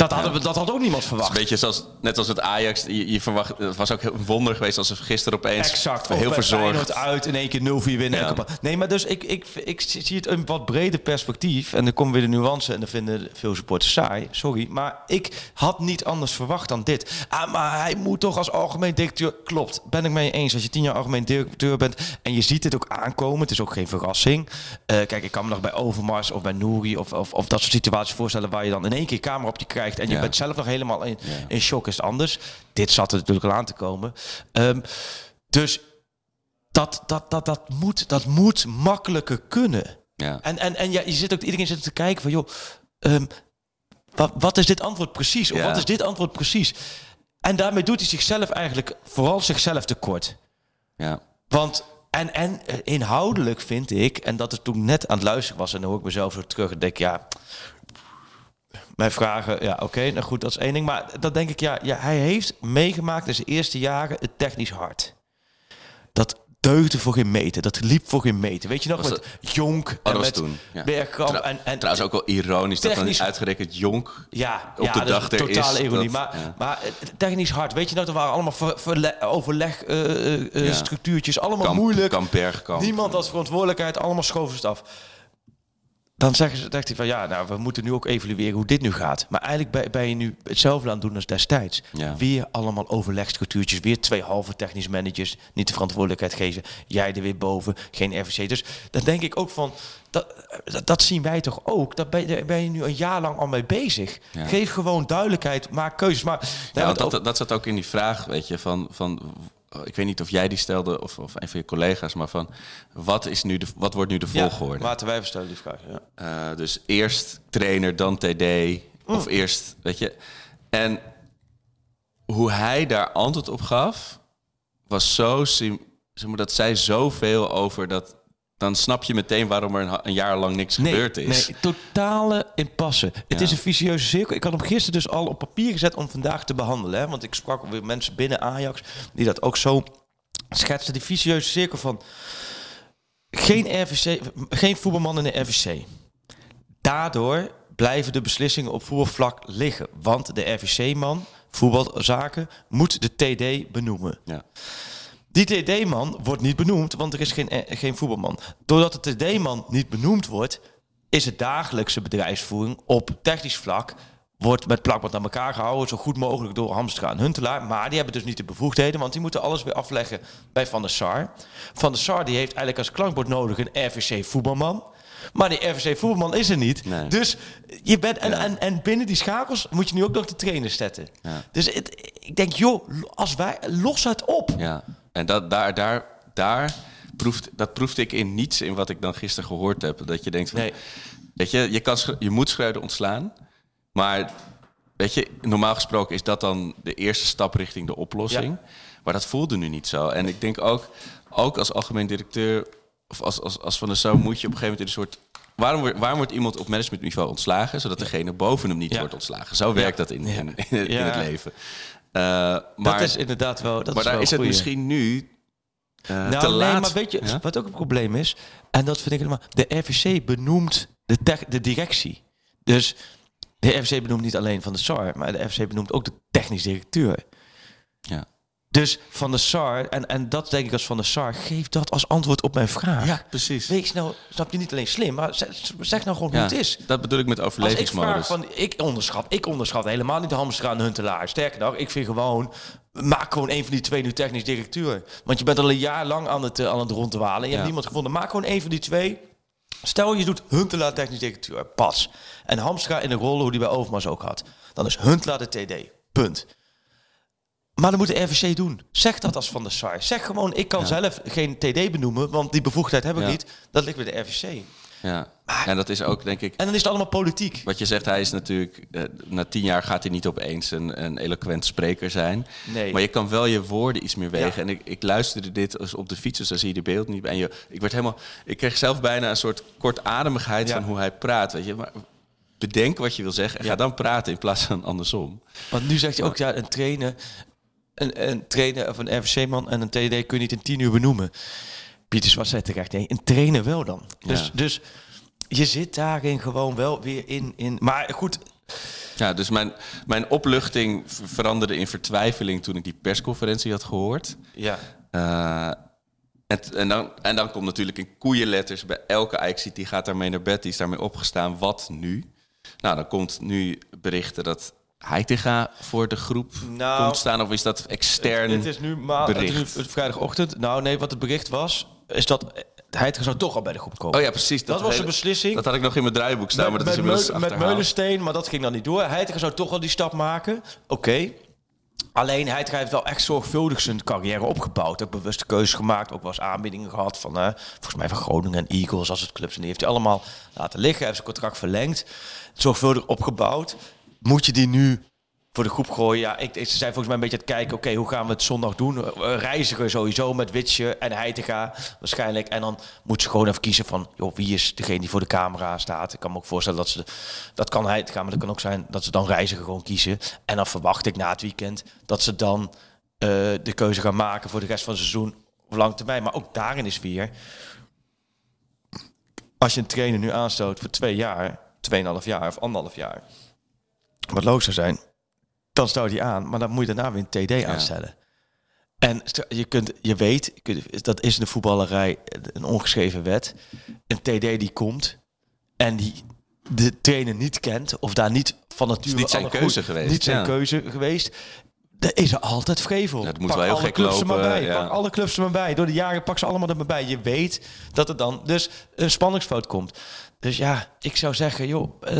Dat, hadden we, dat had ook niemand verwacht. Het is een beetje zoals, net als het Ajax. Je, je verwacht, het was ook een wonder geweest als ze gisteren opeens exact, heel verzorgd uit in één keer 0-4 winnen. Ja. Nee, maar dus ik, ik, ik zie het een wat breder perspectief. En dan komen weer de nuance en dan vinden veel supporters saai. Sorry, maar ik had niet anders verwacht dan dit. Ah, maar hij moet toch als algemeen directeur... Klopt, ben ik mee eens. Als je tien jaar algemeen directeur bent en je ziet dit ook aankomen. Het is ook geen verrassing. Uh, kijk, ik kan me nog bij Overmars of bij Nouri of, of, of dat soort situaties voorstellen... waar je dan in één keer camera op je krijgt en je bent zelf nog helemaal in, in shock is het anders. Dit zat er natuurlijk al aan te komen. Um, dus dat, dat, dat, dat, moet, dat moet makkelijker kunnen. Ja. En, en, en ja, je zit ook, iedereen zit te kijken van, joh, um, wat, wat is dit antwoord precies? Of ja. wat is dit antwoord precies? En daarmee doet hij zichzelf eigenlijk vooral zichzelf tekort. Ja. Want en, en inhoudelijk vind ik, en dat het toen net aan het luisteren was, en dan hoor ik mezelf zo terug en denk, ja, Mij vragen, ja, oké, nou goed, dat is één ding. Maar dat denk ik, ja, ja, hij heeft meegemaakt in zijn eerste jaren het technisch hard. Dat deugde voor geen meter. Dat liep voor geen meter. Weet je nog, Was met Jonk Oh, en dat was met toen. Ja. Bergkamp. En, en, Trouwens ook wel ironisch dat dan uitgerekend Jonk ja, op ja, de dat dag er totale is. ironie. dat- maar, ja. maar technisch hard. Weet je nog, er waren allemaal ver, verle- overleg eh, eh, eh, Ja. structuurtjes. Allemaal Kamp- moeilijk. Kamp Bergkamp. Niemand had verantwoordelijkheid. Allemaal schoven het af. Dan zeggen ze, dacht hij van ja, nou, we moeten nu ook evalueren hoe dit nu gaat. Maar eigenlijk ben, ben je nu hetzelfde aan het doen als destijds. Ja. Weer allemaal overlegstructuurtjes, weer twee halve technisch managers, niet de verantwoordelijkheid geven. Jij er weer boven, geen RVC. Dus dan denk ik ook van, dat, dat, dat zien wij toch ook. Daar ben, daar ben je nu een jaar lang al mee bezig. Ja. Geef gewoon duidelijkheid, maak keuzes. Maar Ja, dat, ook- dat zat ook in die vraag, weet je, van, van ik weet niet of jij die stelde of, of een van je collega's, maar van wat, is nu de, wat wordt nu de ja, volgorde? Maarten Wijver stelde die vraag. Ja. Eh, dus eerst trainer, dan TD. Of Mm. eerst, weet je. En hoe hij daar antwoord op gaf, was zo dat zei zoveel over dat. Dan snap je meteen waarom er een, jaar lang niks gebeurd is. Nee, totale impasse. Het is een vicieuze cirkel. Ik had hem gisteren dus al op papier gezet om vandaag te behandelen. Hè? Want ik sprak weer mensen binnen Ajax die dat ook zo schetsen. Die vicieuze cirkel van geen, RVC, geen voetbalman in de RVC. Daardoor blijven de beslissingen op voetbalvlak liggen. Want de RVC-man, voetbalzaken, moet de TD benoemen. Ja. Die TD-man wordt niet benoemd, want er is geen, eh, geen voetbalman. Doordat de TD-man niet benoemd wordt, is het dagelijkse bedrijfsvoering op technisch vlak wordt met plakband aan elkaar gehouden, zo goed mogelijk door Hamstra en Huntelaar. Maar die hebben dus niet de bevoegdheden, want die moeten alles weer afleggen bij Van der Sar. Van der Sar die heeft eigenlijk als klankbord nodig een RVC voetbalman. Maar die RVC voetbalman is er niet. Nee. Dus je bent en, Ja. en, en binnen die schakels moet je nu ook nog de trainer zetten. Ja. Dus het, ik denk, joh, als wij los het op. Ja, en dat, daar, daar, daar proeft, dat proefde ik in niets in wat ik dan gisteren gehoord heb. Dat je denkt, van, Nee. weet je, je, kan, je moet Schreuder ontslaan. Maar weet je, normaal gesproken is dat dan de eerste stap richting de oplossing. Maar dat voelde nu niet zo. En ik denk ook, ook als algemeen directeur of als, als, als van de zo moet je op een gegeven moment in een soort... Waarom, wordt- waarom wordt iemand op managementniveau ontslagen, zodat degene boven hem niet Ja. wordt ontslagen? Zo werkt dat in, in, in, het leven. Eh, maar dat is inderdaad wel. Dat maar is daar is het misschien nu Nou, te nee, laat. maar weet je Ja? wat ook een probleem is? En dat vind ik helemaal. De RVC benoemt de, tech- de directie. Dus de RVC benoemt niet alleen van de SAR, maar de RVC benoemt ook de technisch directeur. Ja. Dus van de SAR, en, en dat denk ik als van de SAR, geef dat als antwoord op mijn vraag. ja, precies. Wees nou, snap je niet alleen slim, maar zeg, zeg nou gewoon Ja, hoe het is. Dat bedoel ik met Als ik overlevingsmodus. vraag van, ik onderschat, ik onderschat helemaal niet de Hamstra en de Huntelaar. Sterker nog, ik vind gewoon, maak gewoon een van die twee nu technisch directeur. Want je bent al een jaar lang aan het, eh, aan het rondwalen en je Ja. hebt niemand gevonden. Maak gewoon een van die twee. Stel je doet Huntelaar technisch directeur, pas. En Hamstra in de rol hoe die bij Overmars ook had. Dan is Huntelaar de TD, punt. Maar dan moet de RVC doen. Zeg dat als van de SAR. Zeg gewoon, ik kan Ja. zelf geen TD benoemen, want die bevoegdheid heb ik Ja. niet. Dat ligt bij de RVC. Ja. En dat is ook, denk ik, En dan is het allemaal politiek. wat je zegt, hij is natuurlijk, eh, na tien jaar gaat hij niet opeens een, een eloquent spreker zijn. Nee. Maar je kan wel je woorden iets meer wegen. Ja. En ik, ik luisterde dit als op de fiets, dus dan zie je de beeld niet. En je, ik werd helemaal, ik kreeg zelf bijna een soort kortademigheid Ja. van hoe hij praat. Weet je, maar bedenk wat je wil zeggen en Ja. ga dan praten in plaats van andersom. Want nu zegt hij ook, ja, een trainer, een, een trainer of een RVC-man en een TD kun je niet in tien uur benoemen. Pieter Zwart zei terecht, nee, een trainer wel dan. Dus, Ja. dus je zit daarin gewoon wel weer in. in maar goed, Ja, dus mijn, mijn opluchting ver- veranderde in vertwijfeling toen ik die persconferentie had gehoord. ja. Eh, en, en, dan, en dan komt natuurlijk in koeienletters bij elke Ajax die gaat daarmee naar bed, die is daarmee opgestaan. Wat nu? Nou, dan komt nu berichten dat Heitinga voor de groep Nou, komt staan. Of is dat extern? Het is nu het is nu vrijdagochtend. Nou nee, wat het bericht was, is dat Heitinga zou toch al bij de groep komen. Oh ja, precies. dat, was een beslissing. Dat had ik nog in mijn draaiboek staan, maar dat is met, inmiddels Meu- met. Meulensteen, maar dat ging dan niet door. Heitinga zou toch wel die stap maken. Oké. Alleen Heitinga heeft wel echt zorgvuldig zijn carrière opgebouwd. Ook bewuste keuzes gemaakt. Ook wel eens aanbiedingen gehad van, eh, volgens mij van Groningen en Eagles als het clubs. En die heeft hij allemaal laten liggen. Hij heeft zijn contract verlengd. Zorgvuldig opgebouwd. Moet je die nu voor de groep gooien. Ja, ik, ze zijn volgens mij een beetje aan het kijken, oké, hoe gaan we het zondag doen? Eh, reiziger sowieso met Witsje en Heitinga waarschijnlijk. En dan moeten ze gewoon even kiezen van, joh, wie is degene die voor de camera staat? Ik kan me ook voorstellen dat ze, dat kan Heitinga, maar dat kan ook zijn dat ze dan reiziger gewoon kiezen. En dan verwacht ik na het weekend dat ze dan eh, de keuze gaan maken voor de rest van het seizoen op lange termijn. Maar ook daarin is weer, als je een trainer nu aanstoot voor twee jaar, tweeënhalf jaar of anderhalf jaar, wat logisch zou zijn, dan stoot hij aan, maar dan moet je daarna weer een TD aanstellen. En stel- je, kunt, je weet, je kunt- dat is in de voetballerij een ongeschreven wet. Een TD die komt en die de trainer niet kent of daar niet van nature niet zijn keuze geweest, Niet zijn ja. keuze geweest. Er is er altijd vrevel. dat moet Pak wel heel alle gek clubs er maar bij. ja. Pak alle clubs er maar bij. Door de jaren pak ze allemaal er maar bij. Je weet dat er dan dus een spanningsfout komt. Dus ja, ik zou zeggen, joh, eh,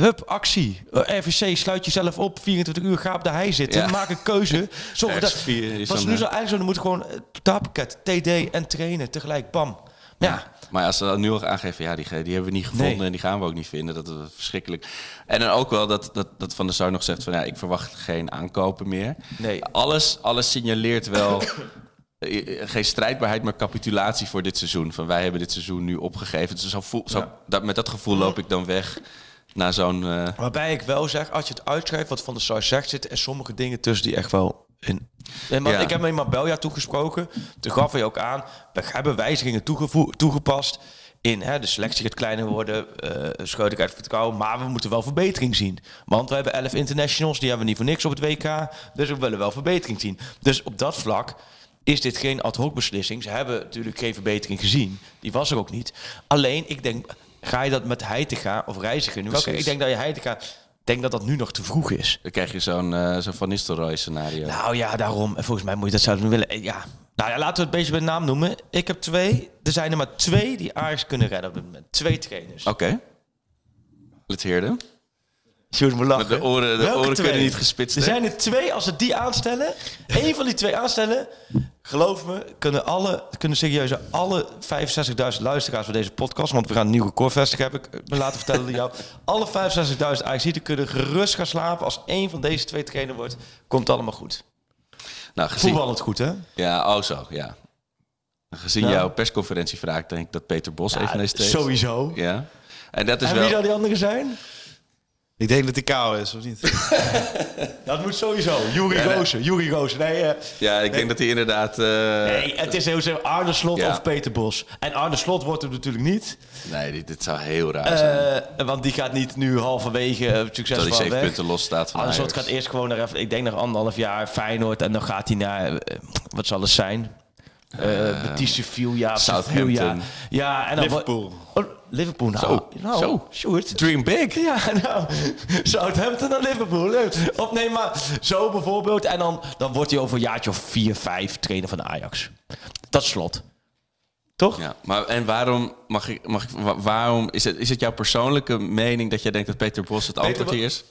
hup, actie. Eh, RVC, sluit jezelf op. 24 uur, ga op de hei zitten. Ja. Maak een keuze. Zorg dat, dan, nu zo eigenlijk zo, dan moeten gewoon totaalpakket, TD en trainen tegelijk, bam. Ja, Maar als ze dan nu al aangeven, ja, die, die hebben we niet gevonden Nee. en die gaan we ook niet vinden, dat is verschrikkelijk. En dan ook wel dat, dat, dat Van der Sar nog zegt van, ja, ik verwacht geen aankopen meer. Nee. Alles, alles signaleert wel geen strijdbaarheid, maar capitulatie voor dit seizoen. Van wij hebben dit seizoen nu opgegeven. Dus zo voel, zo, Ja. dat, met dat gevoel loop ik dan weg naar zo'n... eh, Waarbij ik wel zeg, als je het uitschrijft wat Van der Sar zegt, zitten er sommige dingen tussen die echt wel in. En maar Ja. Ik heb met Marbella toegesproken. Toen gaf hij ook aan, we hebben wijzigingen toegepast. In hè, de selectie gaat kleiner worden, eh schoot ik uit vertrouwen. Maar we moeten wel verbetering zien. Want we hebben 11 internationals, die hebben we niet voor niks op het WK. Dus we willen wel verbetering zien. Dus op dat vlak is dit geen ad hoc beslissing. Ze hebben natuurlijk geen verbetering gezien. Die was er ook niet. Alleen, ik denk, ga je dat met Heitinga of Reiziger nu? Precies. ik denk dat je Heitinga... Denk dat dat nu nog te vroeg is. dan krijg je zo'n eh, zo'n Van Nistelrooy scenario. Nou ja, daarom. En volgens mij moet je dat zouden willen. Eh, Ja. Nou ja, laten we het beetje bij naam noemen. Ik heb twee. Er zijn er maar twee die Ajax kunnen redden op dit moment. Twee trainers. Oké. Let's hear them. Sjoerd moet lachen. De oren, de oren kunnen niet gespitst Er zijn er twee, als ze die aanstellen, één van die twee aanstellen, geloof me, kunnen, alle, kunnen serieus alle 65.000 luisteraars van deze podcast, want we gaan een nieuw record vestigen, heb ik me laten vertellen door jou. Alle 65.000 Ajaxieten kunnen gerust gaan slapen als één van deze twee trainer wordt. Komt allemaal goed. Nou, gezien, Voetballend goed, hè? Ja, oh zo, ja. Gezien jouw persconferentie vraag, denk ik dat Peter Bos Ja, twee is. sowieso. Ja. En dat is En wel... wie zou die andere zijn? Ik denk dat hij kou is, of niet? Dat moet sowieso. Juri Ja, nee. Goosen. Juri Goosen. Nee, eh, Ja, ik denk dat hij inderdaad... eh, nee, het is heel simpel. Arne Slot Ja. of Peter Bos. En Arne Slot wordt het natuurlijk niet. Nee, dit, dit zou heel raar zijn. Eh, want die gaat niet nu halverwege uh, Terwijl succesvol hij zeven weg. punten los staat van Arne Slot gaat eerst gewoon naar even, ik denk naar anderhalf jaar Feyenoord. En dan gaat hij naar, wat zal het zijn? Uh, Betis Sevilla. Southampton. Sevilla. Ja, en dan Liverpool. Oh, Liverpool, nou. Zo, nou, zo. Sjoerd. Dream big. Ja, nou, Southampton en Liverpool. Leuk. Of nee, maar zo bijvoorbeeld. En dan, dan wordt hij over een jaartje of vier, vijf trainer van de Ajax. Dat slot. Toch? Ja, maar en waarom, mag ik, mag ik, wa- waarom is, het, is het jouw persoonlijke mening dat jij denkt dat Peter Bos het antwoord hier is?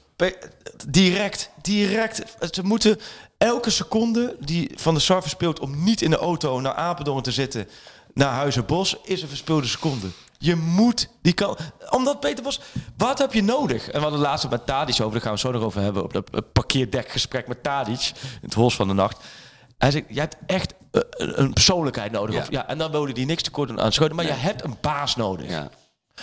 Direct, direct. Ze moeten elke seconde die Van de Sar verspeelt om niet in de auto naar Apeldoorn te zitten, naar Huizenbos, is een verspilde seconde. Je moet die kan. Omdat Peter Bos, wat heb je nodig? En we hadden laatst met Tadic over, daar gaan we zo nog over hebben, op dat parkeerdekgesprek met Tadic, in het hols van de nacht. Hij zegt, jij hebt echt eh, een persoonlijkheid nodig. Ja. Of, ja, en dan wilde hij niks tekort aan Schoten, maar je hebt een baas nodig. Ja.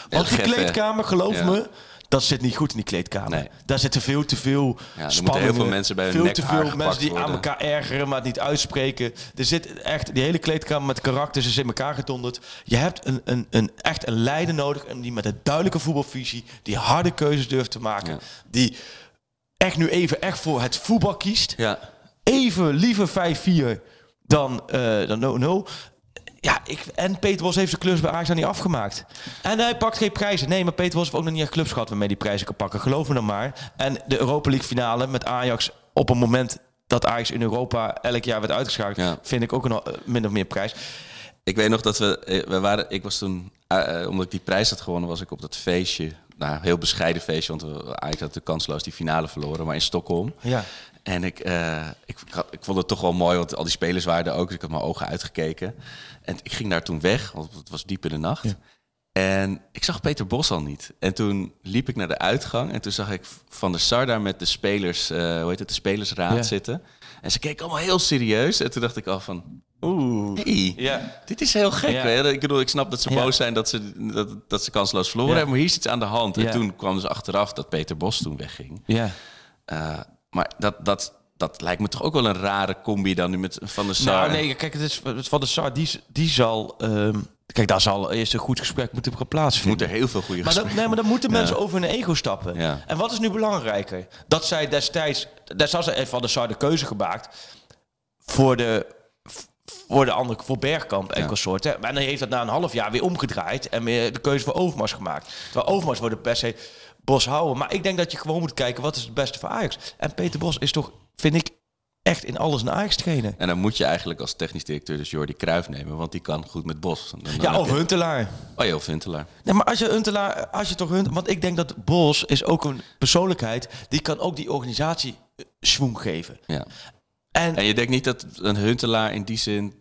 Want die kleedkamer, geloof Ja. me, dat zit niet goed in die kleedkamer. Nee. Daar zitten veel te veel Ja, spanningen, heel veel mensen bij hun Veel nek te veel mensen die aan elkaar ergeren, maar het niet uitspreken. Er zit echt, die hele kleedkamer met karakters is in elkaar gedonderd. Je hebt een, een, een, echt een leider nodig, en die met een duidelijke voetbalvisie, die harde keuzes durft te maken, Ja. die echt nu even echt voor het voetbal kiest Ja. even liever 5-4 dan, eh dan 0-0. Ja, ik, en Peter Bos heeft zijn klus bij Ajax niet afgemaakt. En hij pakt geen prijzen. Nee, maar Peter Bos heeft ook nog niet echt clubs gehad waarmee die prijzen kan pakken. Geloof me dan maar. En de Europa League finale met Ajax op een moment dat Ajax in Europa elk jaar werd uitgeschakeld, Ja. vind ik ook een eh, min of meer prijs. Ik weet nog dat we, eh, we waren, ik was toen, eh, omdat ik die prijs had gewonnen, was ik op dat feestje. Nou, heel bescheiden feestje, want we, Ajax had de kansloos die finale verloren, maar in Stockholm. Ja. En ik, eh, ik, ik, vond het toch wel mooi, want al die spelers waren er ook. Dus ik had mijn ogen uitgekeken. En ik ging daar toen weg, want het was diep in de nacht. En ik zag Peter Bos al niet. En toen liep ik naar de uitgang en toen zag ik Van der Sar daar met de spelers, eh, hoe heet het, de spelersraad Ja. zitten. En ze keken allemaal heel serieus. En toen dacht ik al van, Oeh. hey, Ja. dit is heel gek. Ja. Hè? Ik bedoel, ik snap dat ze Ja. boos zijn dat ze, dat, dat ze kansloos verloren Ja. hebben, maar hier is iets aan de hand. En Ja. toen kwam ze achteraf dat Peter Bos toen wegging. Ja. Eh, maar dat, dat, dat lijkt me toch ook wel een rare combi dan nu met Van der Sar. Nou, nee, kijk, het is van de Sar, die, die zal... ehm, kijk, daar zal eerst een goed gesprek moeten Er plaatsvinden. moeten heel veel goede Maar gesprekken. nee, maar dan moeten Ja. mensen over hun ego stappen. Ja. En wat is nu belangrijker? Dat zij destijds... Destijds heeft Van der Sar de keuze gemaakt... voor de, voor de andere, voor Bergkamp en Ja. consorten. En dan heeft dat na een half jaar weer omgedraaid... en weer de keuze voor Overmars gemaakt. Terwijl Overmars worden per se Bos houden. Maar ik denk dat je gewoon moet kijken... wat is het beste voor Ajax? En Peter Bos is toch, vind ik... echt in alles een Ajax trainen. En dan moet je eigenlijk als technisch directeur dus Jordi Cruijff nemen, want die kan goed met Bos. Dan- Ja, of je- Huntelaar. Oh ja, of Huntelaar. Nee, maar als je Huntelaar, als je toch Hunt, want ik denk dat Bos is ook een persoonlijkheid die kan ook die organisatie eh, schwung geven. Ja. En, En je denkt niet dat een Huntelaar in die zin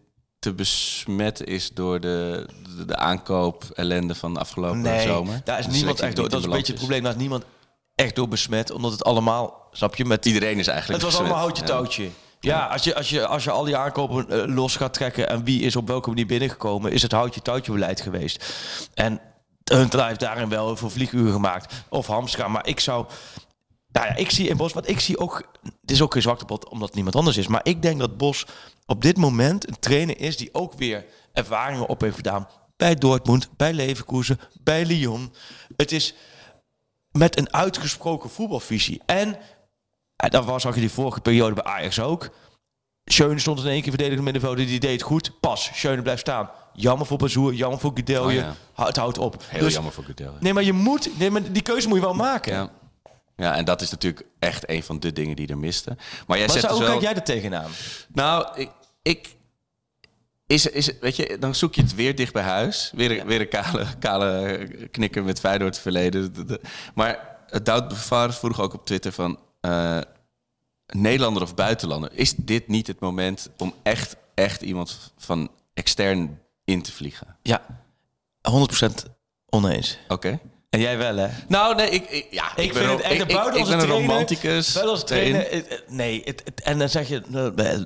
te besmet is door de, de, de aankoop ellende van de afgelopen nee, zomer? daar is niemand echt door. Dat is een beetje het probleem. Daar is niemand echt door besmet, omdat het allemaal, snap je, met Iedereen is eigenlijk Het was allemaal houtje touwtje. Ja, als, je, als, je, als je al die aankopen eh, los gaat trekken en wie is op welke manier binnengekomen, is het houtje touwtje beleid geweest. En Huntelaar heeft daarin wel heel veel vlieguren gemaakt. Of Hamstra. Maar ik zou. Nou ja, ik zie in Bos, wat ik zie ook. Het is ook geen zwaktebod omdat het niemand anders is. Maar ik denk dat Bos op dit moment een trainer is die ook weer ervaringen op heeft gedaan. Bij Dortmund, bij Leverkusen, bij Lyon. Het is met een uitgesproken voetbalvisie. En en dat was, zag je die vorige periode bij Ajax ook. Schöne stond in één keer verdedigend middenveld. Die deed het goed. Pas. Schöne blijft staan. Jammer voor Bazoer. Jammer voor Gudelje. Oh ja. Het houdt op. Heel Dus- jammer voor Gudel. Nee, maar je moet... Nee, maar die keuze moet je wel maken. Ja. Ja, en dat is natuurlijk echt een van de dingen die er misten. Maar jij Maar zegt zo, dus hoe wel... kijk jij er tegenaan? Nou, ik... ik is, is, weet je, dan zoek je het weer dicht bij huis. Weer, een weer een kale, kale knikker met Feyenoord verleden. De- de- Maar Doud Bevaar vroeg ook op Twitter van... eh, Nederlander of buitenlander, is dit niet het moment om echt, echt iemand van extern in te vliegen? Ja. 100% oneens. Oké. En jij wel, hè? Nou, nee, ik, ik, ja, Ik, ben vind wel- het echt ik- ik- Ik ben een trainer. romanticus. Buitenlandse erin. trainer. Nee, het, het- en dan zeg je... eh, eh,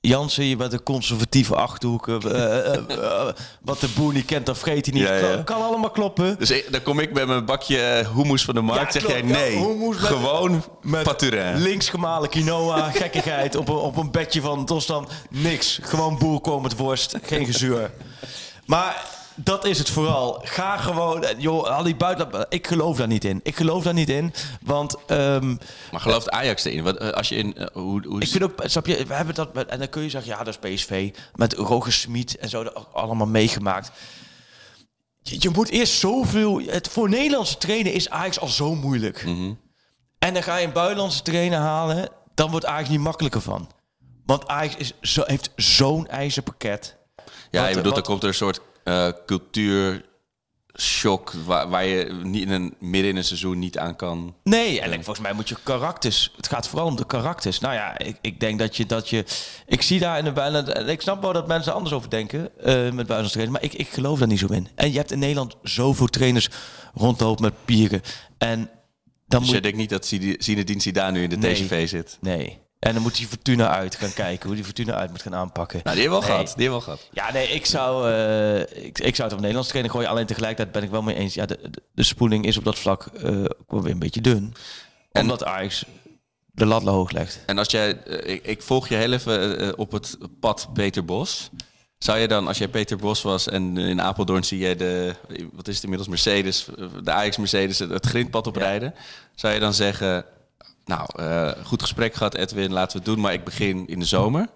Jansen, je bent een conservatieve achterhoek. eh, eh, wat de boer niet kent, dan vreet hij niet. Ja, ja. Kan, allemaal kloppen. Dus ik- dan kom ik met mijn bakje hummus van de markt. Ja, zeg jij klopt. Nee, met- gewoon met paturin. Links gemalen quinoa, gekkigheid op een, op een bedje van Tostan. Niks. Gewoon boerkool met worst. Geen gezeur. Maar dat is het vooral. Ga gewoon... Joh, al die buiten... Ik geloof daar niet in. Ik geloof daar niet in. Want... ehm, Maar gelooft Ajax erin? Wat, eh, als je in, eh, hoe, hoe ik vind ook, snap je, we hebben dat, met- en dan kun je zeggen, ja, dat is PSV, met Roger Smit en zo, dat allemaal meegemaakt. Je, je moet eerst zoveel, het, voor Nederlandse trainen is Ajax al zo moeilijk. Mhm. En dan ga je een buitenlandse trainer halen, dan wordt Ajax niet makkelijker van. Want Ajax is zo, heeft zo'n ijzerpakket. Ja, je bedoelt, dan komt er een soort eh cultuurshock... Waar, waar je niet in een, midden in een seizoen niet aan kan... Nee, en volgens mij moet je karakters. Het gaat vooral om de karakters. Nou ja, ik, ik denk dat je dat je. Ik zie daar in de en Ik snap wel dat mensen anders over denken eh, met buitenlandse trainers, maar ik, ik geloof daar niet zo in. En je hebt in Nederland zoveel trainers rondlopen met pieren. En dan Dus moet je denkt niet dat Zine- Zinedine Zidane nu in de Nee. TGV zit? Nee. En dan moet die Fortuna uit gaan kijken, hoe die Fortuna uit moet gaan aanpakken. Nou, die hebben we al Nee. gehad. Die hebben we al gehad. Ja, nee, ik zou, eh, ik, ik zou het op Nederlands trainen gooien. Alleen tegelijkertijd ben ik wel mee eens. Ja, de, spoeling is op dat vlak ook wel weer een beetje dun. En- Omdat Ajax de lat hoog legt. En als jij... eh, ik, ik volg je heel even op het pad Peter Bos. Zou je dan, als jij Peter Bos was en in Apeldoorn zie jij de... Wat is het inmiddels? Mercedes, de Ajax Mercedes, het het grindpad oprijden. Zou je dan zeggen... Nou, eh, goed gesprek gehad Edwin, laten we het doen. Maar ik begin in de zomer.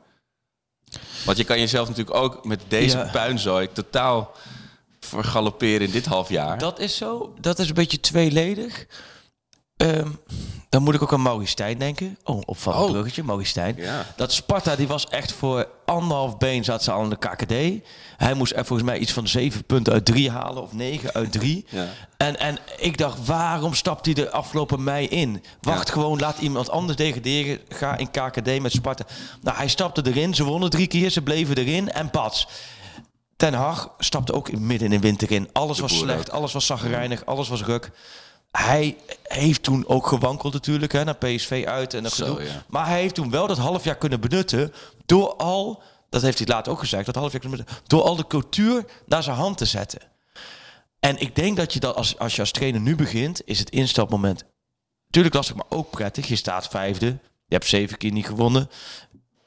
Want je kan jezelf natuurlijk ook met deze Ja. puinzooi totaal vergalopperen in dit half jaar. Dat is zo. Dat is een beetje tweeledig. Ehm, dan moet ik ook aan Maurice Stijn denken. Oh, opvallend Oh. bruggetje, Maurice Stijn. Ja. Dat Sparta, die was echt voor anderhalf been zat ze al in de KKD. Hij moest er volgens mij iets van zeven punten uit drie halen of negen uit drie. Ja. En, en ik dacht, waarom stapt hij de afgelopen mei in? Wacht Ja. gewoon, laat iemand anders degraderen. Ga in KKD met Sparta. Nou, hij stapte erin. Ze wonnen drie keer, ze bleven erin en pats. Ten Hag stapte ook midden in de winter in. Alles was slecht, ook. alles was zagrijnig, alles was ruk. Hij heeft toen ook gewankeld natuurlijk, hè, naar PSV uit en dat Zo, ja. Maar hij heeft toen wel dat half jaar kunnen benutten door al, dat heeft hij later ook gezegd, dat half door al de cultuur naar zijn hand te zetten. En ik denk dat je dat als, als je als trainer nu begint, is het instelmoment natuurlijk lastig, maar ook prettig. Je staat vijfde, je hebt zeven keer niet gewonnen.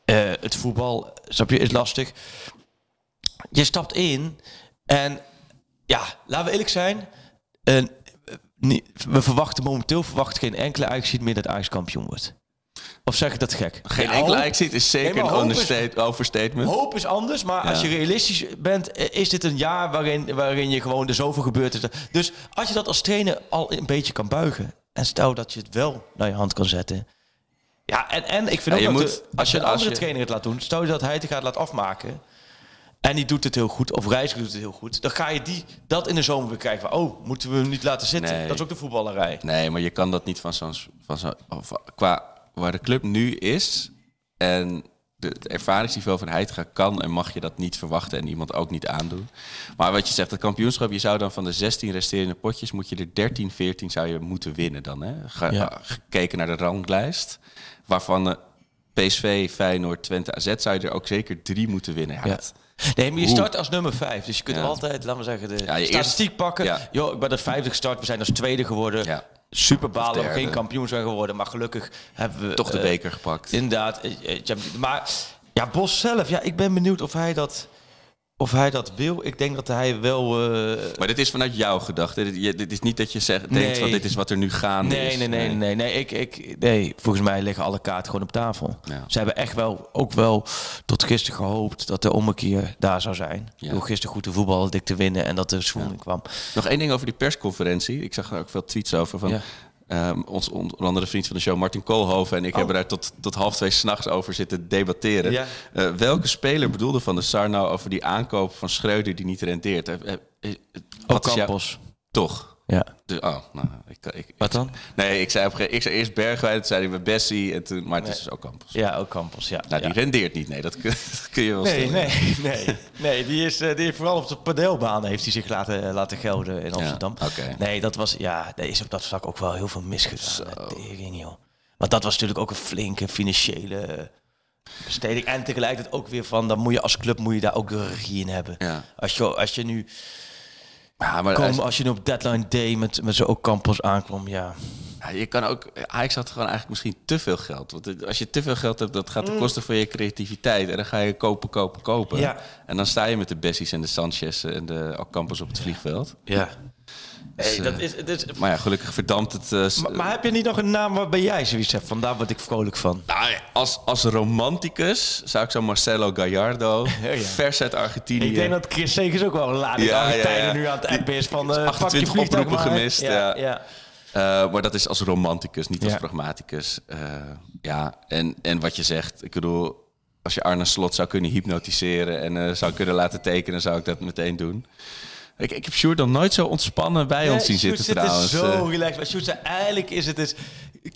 Eh, het voetbal, snap je, is lastig. Je stapt in en ja, laten we eerlijk zijn. eh, we verwachten momenteel verwachten geen enkele Ajax meer dat Ajax kampioen wordt. Of zeg ik dat gek? Geen Ja, enkele Ajax is zeker een is- overstatement. Hoop is anders, maar als je realistisch bent, eh, is dit een jaar waarin, waarin je gewoon er zoveel gebeurd is. Dus als je dat als trainer al een beetje kan buigen en stel dat je het wel naar je hand kan zetten. Ja, en, en ik vind Ja, ook je dat moet- de- als je een als andere je- trainer het laat doen, stel je dat hij het gaat laten afmaken en die doet het heel goed, of Reiziger doet het heel goed, dan ga je die, dat in de zomer weer krijgen van, oh, moeten we hem niet laten zitten? Nee. Dat is ook de voetballerij. Nee, maar je kan dat niet van zo'n... Van zo, qua waar de club nu is en de, het ervaringsniveau van Heitinga kan en mag je dat niet verwachten en iemand ook niet aandoen. Maar wat je zegt, het kampioenschap, je zou dan van de 16 resterende potjes, moet je er 13, 14 zou je moeten winnen dan. Hè? Ge- Ja. Gekeken naar de ranglijst, waarvan eh, PSV, Feyenoord, Twente, AZ zou je er ook zeker drie moeten winnen. Ja, Ja. dat- Nee, maar je start als nummer 5. Dus je kunt Ja. altijd, laten we zeggen, de Ja, statistiek pakken. ja. Ik ben als vijfde gestart. We zijn als tweede geworden. Super balen dat we derde. geen kampioen zijn geworden. Maar gelukkig hebben we... toch de eh, beker gepakt. Inderdaad. eh, eh, Maar ja, Bos zelf. Ja, ik ben benieuwd of hij dat, of hij dat wil. Ik denk dat hij wel... eh, Maar dit is vanuit jouw gedachte. Dit, je- dit is niet dat je zegt, denkt Nee. van dit is wat er nu gaande Nee, is. nee, nee, nee, nee. Ik, ik, nee. Volgens mij liggen alle kaarten gewoon op tafel. Ja. Ze hebben echt wel, ook wel tot gisteren gehoopt dat de ommekeer daar zou zijn. Ja. Door gisteren goed de voetbal dik te winnen en dat de schoening kwam. Nog één ding over die persconferentie. Ik zag er ook veel tweets over van... Ehm, ons onder andere vriend van de show, Martin Koolhoven en ik Oh. hebben daar tot, tot half twee s'nachts over zitten debatteren. Ja. Eh, welke speler bedoelde Van de Sar nou over die aankoop van Schreuder die niet rendeert? Jouw- Campos. Toch? Ja. Dus, oh, nou, ik, ik, Wat dan? Nee, ik zei, op, ik zei eerst Bergwijn, toen zei hij met Bessie, en toen, maar het is dus ook Campos. Ja, ook Campos, ja. Nou, die ja. rendeert niet, nee, dat kun, dat kun je wel Nee, stellen. nee, nee. Nee, die is, eh, die heeft vooral op de padelbaan heeft hij zich laten, eh, laten gelden in Amsterdam. Nee, dat was, ja, er is op dat vlak ook wel heel veel misgedaan. Tering, joh. Want dat was natuurlijk ook een flinke financiële eh, besteding. En tegelijkertijd ook weer van, dan moet je als club moet je daar ook de regie in hebben. Ja. Als, je, als je nu Ja, maar kom, als- je nu op deadline day met, met zo'n Campos aankwam, ja. Ja, je kan ook. Ajax had gewoon eigenlijk misschien te veel geld. Want het- als je te veel geld hebt, dat gaat ten koste van je creativiteit. En dan ga je kopen, kopen, kopen. Ja. En dan sta je met de Bessies en de Sanchez en de Alcampos op het vliegveld. Ja. Dus, Hey, dat eh, is, het is, Maar ja, gelukkig verdampt het. eh, maar, maar heb je niet nog een naam waarbij jij zoiets hebt van, daar word ik vrolijk van? nou ja, als, als romanticus zou ik zo Marcelo Gallardo, ja. vers uit Argentinië. Ik denk dat Chris Segers ook wel een lading Ja, Argentijnen ja, ja. nu aan het appen is van... je 28 vliegtuig oproepen maar. gemist, Ja, ja. ja. Eh, maar dat is als romanticus, niet als Ja. pragmaticus. Eh, ja, en, en wat je zegt, ik bedoel, als je Arne Slot zou kunnen hypnotiseren en eh, zou kunnen laten tekenen, zou ik dat meteen doen. Ik, ik heb Sjoerd dan nooit zo ontspannen bij ons zien Sjoerd zitten zit trouwens. Is zo Eh, relaxed. Maar Sjoerd zei, eigenlijk is het dus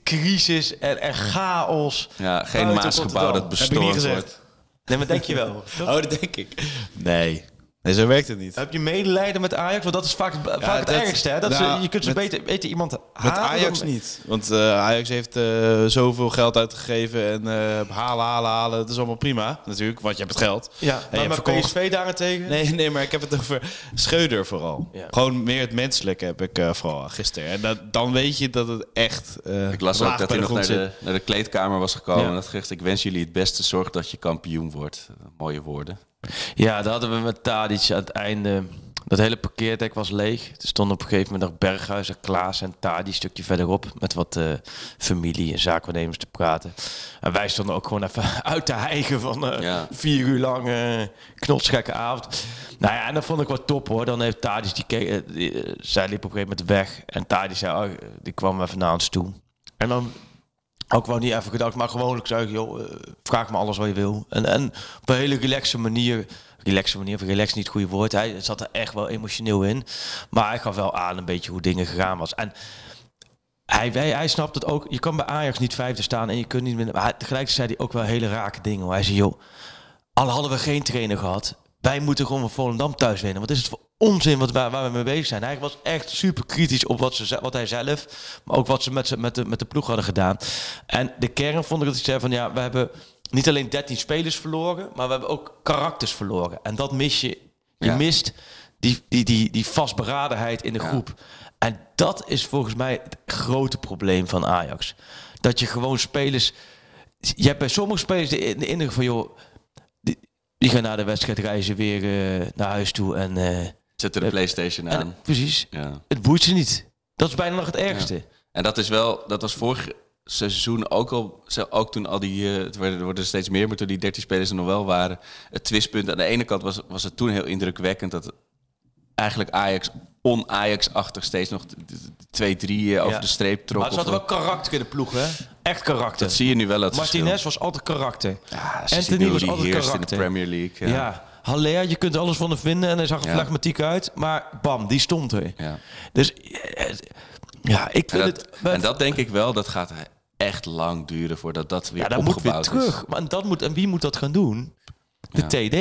crisis en, en chaos. ja, geen Maasgebouw dat bestormd wordt. Nee, maar denk je wel. toch? Oh, dat denk ik. Nee. Nee, zo werkt het niet. Heb je medelijden met Ajax? Want dat is vaak, vaak het dat- ergste. Hè? Dat nou, ze, je kunt ze met- beter, beter iemand Met Ajax dan- niet. Want eh, Ajax heeft eh, zoveel geld uitgegeven en eh, halen, halen, halen. Dat is allemaal prima, natuurlijk, want je hebt het geld. Ja, En je maar verkocht. PSV daarentegen? Nee, nee, maar ik heb het over Scheuder vooral. Ja. Gewoon meer het menselijke heb ik eh, vooral gisteren. En dat, dan weet je dat het echt eh Ik las ook dat hij nog naar de, naar de kleedkamer was gekomen. Ja. En dat gezegd, ik wens jullie het beste. Zorg dat je kampioen wordt. Mooie woorden. Ja, dat hadden we met Tadic aan het einde. Dat hele parkeerdek was leeg. Er stonden op een gegeven moment nog Berghuis en Klaas en Tadic een stukje verderop. Met wat eh, familie en zaakwaarnemers te praten. En wij stonden ook gewoon even uit te hijgen van Ja. vier uur lang eh knotsgekke avond. Nou ja, en dat vond ik wel top hoor. Dan heeft Tadic, die, keek, eh, die, zij liep op een gegeven moment weg. En Tadic zei, oh, die kwam even naar ons toe. En dan ook wel niet even gedacht, maar gewoon ik joh, eh, vraag me alles wat je wil. En, en op een hele relaxe manier, relaxe manier, of relax niet het goede woord, hij zat er echt wel emotioneel in. Maar hij gaf wel aan een beetje hoe dingen gegaan was. En hij, hij, hij snapt het ook, je kan bij Ajax niet vijfde staan en je kunt niet minder. Maar tegelijkertijd zei hij ook wel hele rake dingen. Hij zei, joh, al hadden we geen trainer gehad, wij moeten gewoon van Volendam thuis winnen. Wat is het voor onzin wat, waar, waar we mee bezig zijn? Hij was echt super kritisch op wat, ze, wat hij zelf, maar ook wat ze met, met, de, met de ploeg hadden gedaan. En de kern vond ik dat hij zei van ja, we hebben niet alleen 13 spelers verloren, maar we hebben ook karakters verloren. En dat mis je. Je Ja. mist die, die, die, die vastberadenheid in de groep. En dat is volgens mij het grote probleem van Ajax. Dat je gewoon spelers... Je hebt bij sommige spelers de, de indruk van... joh, die, die gaan na de wedstrijd reizen weer eh, naar huis toe en... eh, Zetten de PlayStation en- aan. precies. Ja. Het boeit ze niet. Dat is bijna nog het ergste. En dat is wel, dat was vorig seizoen ook al, ook toen al die, eh, het werden, er worden er steeds meer, maar toen die 13 spelers er nog wel waren. Het twistpunt aan de ene kant was, was het toen heel indrukwekkend dat eigenlijk Ajax on-Ajax-achtig steeds nog 2-3 over Ja. de streep trok. Maar of zat wel karakter in de ploeg, hè? Echt karakter. Dat zie je nu wel het Martinez was altijd karakter. Ja, ze Anthony was die altijd heerst in de karakter. Premier League. Ja. Ja. Haller, je kunt alles van hem vinden en hij zag er Ja. flegmatiek uit. Maar bam, die stond er. Ja. Dus eh, ja, ik En, vind dat, het... en dat denk ik wel, dat gaat echt lang duren voordat dat weer ja, dat moet weer opgebouwd is. terug. Maar dat moet, en wie moet dat gaan doen? De TD,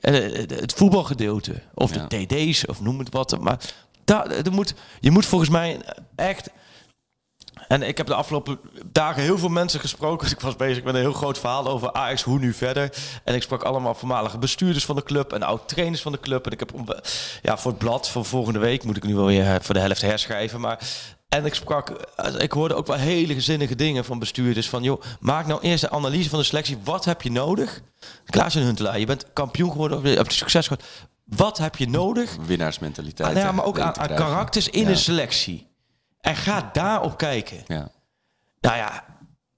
eh, het voetbalgedeelte. Of Ja. de TD's, of noem het wat. Maar daar, er moet, je moet volgens mij echt... En ik heb de afgelopen dagen heel veel mensen gesproken. Dus ik was bezig met een heel groot verhaal over Ajax, hoe nu verder. En ik sprak allemaal voormalige bestuurders van de club en oud-trainers van de club. En ik heb ja, voor het blad van volgende week moet ik nu wel weer eh, voor de helft herschrijven. Maar en ik sprak, eh, ik hoorde ook wel hele gezinnige dingen van bestuurders. Van joh, maak nou eerst de analyse van de selectie. Wat heb je nodig? Klaas en Huntelaar, je bent kampioen geworden, of je hebt succes gehad. Wat heb je nodig? Winnaarsmentaliteit. Ah, nou ja, maar ook aan, aan karakters in Ja. een selectie. En ga daarop kijken. Ja. Nou ja,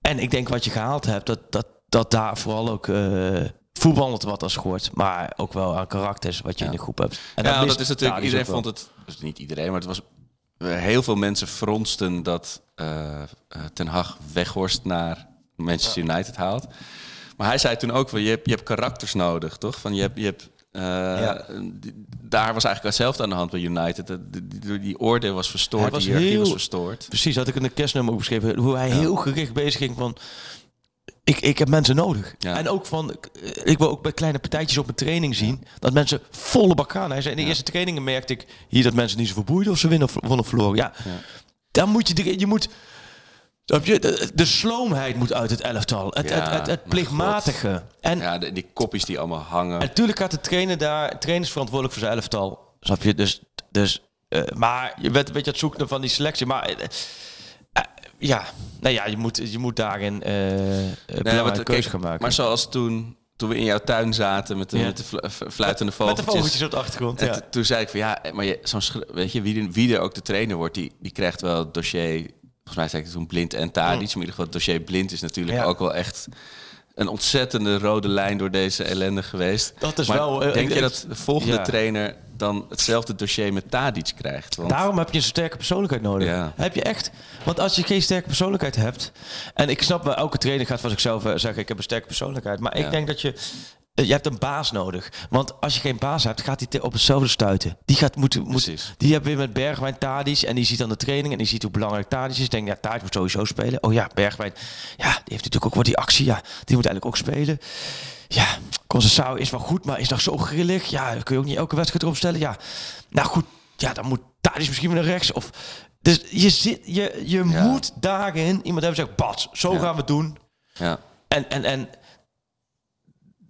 en ik denk wat je gehaald hebt, dat, dat, dat daar vooral ook eh voetballend wat als schort. Maar ook wel aan karakters wat je in de groep hebt. En ja, mist dat is natuurlijk. Iedereen vond het. Dus niet iedereen, maar het was. eh, Heel veel mensen fronsten dat eh, eh, Ten Hag Weghorst naar Manchester United haalt. Maar hij zei toen ook wel: je hebt, je hebt karakters nodig, toch? Van je hebt. Je hebt eh, die- daar was eigenlijk hetzelfde aan de hand bij United. De- Die, orde was verstoord, Hij was die hiërarchie was heel- verstoord. Precies, had ik in de kerstnummer ook beschreven. Hoe hij heel gericht bezig ging van... Ik, ik heb mensen nodig. Ja. En ook van... ik- Ik wil ook bij kleine partijtjes op mijn training zien... dat mensen volle bak gaan. Hij zei, in de eerste trainingen merkte ik hier dat mensen niet zo verboeiden... of ze winnen of of verloren. Ja, dan moet je... Je moet de, de sloomheid moet uit het elftal. Het, Ja, het, het, plichtmatige. En Ja, de- die kopjes die allemaal hangen. en natuurlijk gaat de trainer daar, trainer is verantwoordelijk voor zijn elftal. Snap je? Dus, dus eh, maar je bent een beetje aan het zoeken van die selectie. Maar eh, eh, ja, nou ja, je moet, je moet daarin eh, Nee, keuze kijk, gaan maken. maar zoals toen, toen we in jouw tuin zaten met de, Ja. met de fluitende Met de vogeltjes. vogeltjes op de achtergrond, ja. Toen zei ik van ja, maar je, zo'n weet je, wie, wie er ook de trainer wordt, die, die krijgt wel het dossier. Volgens mij zei ik toen blind en Tadic. Maar in ieder geval het dossier blind is natuurlijk Ja. ook wel echt een ontzettende rode lijn door deze ellende geweest. Dat is Maar wel, eh, Denk je dat de volgende ja. trainer dan hetzelfde dossier met Tadic krijgt? Want, Daarom heb je een sterke persoonlijkheid nodig. Ja. Heb je echt. Want als je geen sterke persoonlijkheid hebt. En ik snap wel, elke trainer gaat van zichzelf eh, zeggen: Ik heb een sterke persoonlijkheid. Maar Ja. ik denk dat je. Eh, Je hebt een baas nodig. Want als je geen baas hebt, gaat hij op hetzelfde stuiten. Die gaat moeten. Moet, die hebben weer met Bergwijn Tadic. En die ziet dan de training. En die ziet hoe belangrijk Tadic is. Denkt, ja, Tadic moet sowieso spelen. Oh ja, Bergwijn. Ja, die heeft natuurlijk ook wat die actie. Ja, die moet eigenlijk ook spelen. Ja, Concessao is wel goed, maar is nog zo grillig. Ja, kun je ook niet elke wedstrijd erop stellen. Ja, nou goed. Ja, dan moet Tadic misschien weer naar rechts. Of, dus je, zit, je, je Ja. moet daarin iemand hebben zeggen, Bas, zo Ja. gaan we het doen. ja. En, en, en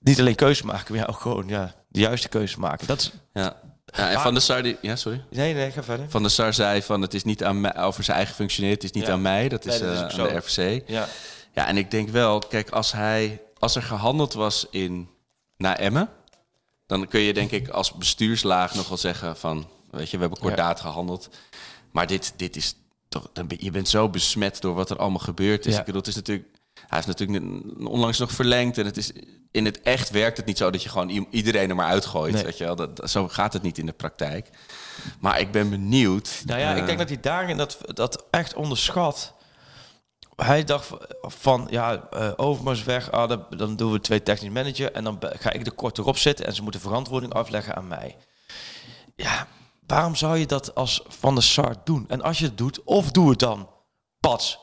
niet alleen keuze maken, maar ja, ook gewoon ja, de juiste keuze maken. Dat is, Ja. Ja, en Maar- Van der Sar, die, ja, sorry. nee, nee, ga verder. Van der Sar zei van het is niet aan mij, over zijn eigen functioneren, het is niet Ja. aan mij, dat is, Nee, dat is eh, aan de RVC. Ja. Ja, en ik denk wel, kijk, als hij als er gehandeld was in naar Emmen, dan kun je denk ik als bestuurslaag nog wel zeggen van, weet je, we hebben kordaat gehandeld, maar dit, dit is toch, je bent zo besmet door wat er allemaal gebeurd is. Ja. Ik bedoel, het is natuurlijk, hij heeft natuurlijk onlangs nog verlengd en het is in het echt werkt het niet zo dat je gewoon iedereen er maar uitgooit, Nee. weet je wel? Dat, zo gaat het niet in de praktijk. Maar ik ben benieuwd. Nou ja, ik eh, denk dat hij daarin dat, dat echt onderschat. Hij dacht van, ja, eh Overmars weg, ah, dan, dan doen we twee technisch manager en dan ga ik er kort erop zitten en ze moeten verantwoording afleggen aan mij. Ja, waarom zou je dat als Van der Sar doen? En als je het doet, of doe het dan pas.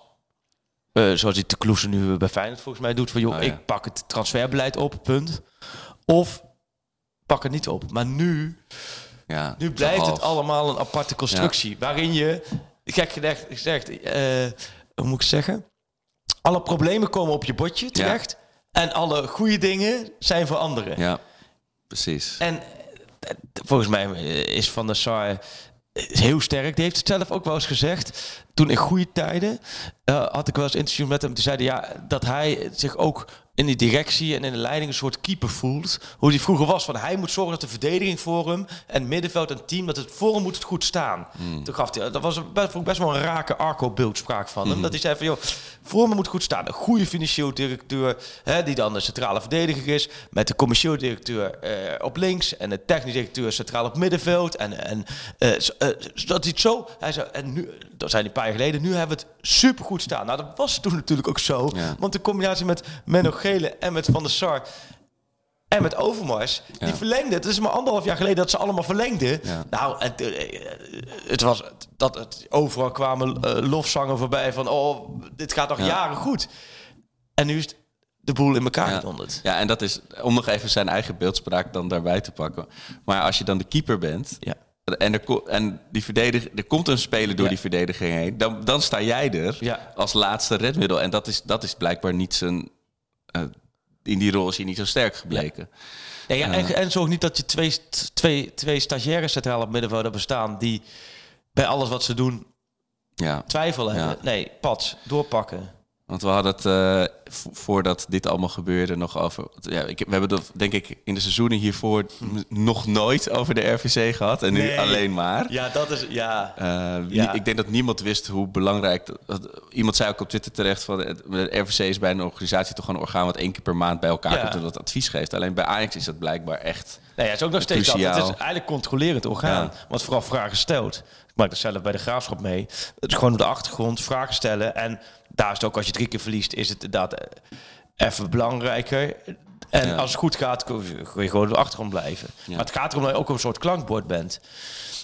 Eh, zoals hij te Kloesen nu bij Feyenoord volgens mij doet. Van joh, Oh, ja. ik pak het transferbeleid op, punt. Of pak het niet op. Maar nu, Ja, nu blijft het allemaal een aparte constructie. Waarin je, gek gezegd, gezegd eh, hoe moet ik zeggen? Alle problemen komen op je bordje terecht. En alle goede dingen zijn voor anderen. Ja, precies. En eh, volgens mij is Van der Sar eh, heel sterk. Die heeft het zelf ook wel eens gezegd. Toen in goede tijden eh, had ik wel eens interview met hem. Die zeiden ja, dat hij zich ook in die directie en in de leiding een soort keeper voelt. Hoe die vroeger was. Van hij moet zorgen dat de verdediging voor hem en middenveld en team, dat het voor hem moet het goed staan. Toen gaf hij, dat was best, best wel een rake Arco-beeldspraak van hem. Dat hij zei van joh, voor me moet goed staan. Een goede financieel directeur, hè, die dan de centrale verdediger is. Met de commercieel directeur eh, op links en de technisch directeur centraal op middenveld. En, en eh, eh, dat hij het zo. Hij zei, en nu, dat zijn die paar jaar geleden, nu hebben we het super goed staan. Nou, dat was toen natuurlijk ook zo. Ja. Want de combinatie met Menno Gele en met Van der Sar en met Overmars, die Ja. verlengden. Het is maar anderhalf jaar geleden dat ze allemaal verlengden. Ja. Nou, het, eh, het was dat het overal kwamen eh, lofzangen voorbij van oh, dit gaat nog Ja. jaren goed. En nu is het de boel in elkaar gedonderd. Ja, en dat is om nog even zijn eigen beeldspraak dan daarbij te pakken. Maar als je dan de keeper bent Ja. en er, en die verdedig, er komt een speler door die verdediging heen, dan, dan sta jij er Ja. als laatste redmiddel. En dat is, dat is blijkbaar niet zijn. Eh, in die rol is hij niet zo sterk gebleken. Ja, ja, en, en zorg niet dat je twee, twee, twee stagiaires centraal op middenveld hebben staan die bij alles wat ze doen Ja. twijfel hebben. Nee, pats, doorpakken. Want we hadden het eh, vo- voordat dit allemaal gebeurde nog over. Ja, ik, we hebben dat denk ik in de seizoenen hiervoor nog nooit over de RVC gehad. En nu Nee. alleen maar. Ja, dat is ja. Eh, Ja. Ik denk dat niemand wist hoe belangrijk. dat- dat- iemand zei ook op Twitter terecht: van de, RVC is bij een organisatie toch een orgaan wat één keer per maand bij elkaar Ja. komt en dat advies geeft. Alleen bij Ajax is dat blijkbaar echt. Nee, ja, het is ook nog steeds dat. Cruciaal. Het is eigenlijk controlerend orgaan. Ja. Wat vooral vragen stelt. Ik maak dat zelf bij de graafschap mee. Het is gewoon op de achtergrond vragen stellen. En daar is het ook als je drie keer verliest, is het inderdaad eh, even belangrijker. En Ja. als het goed gaat, kun je gewoon achtergrond blijven. Maar het gaat erom dat je ook een soort klankbord bent.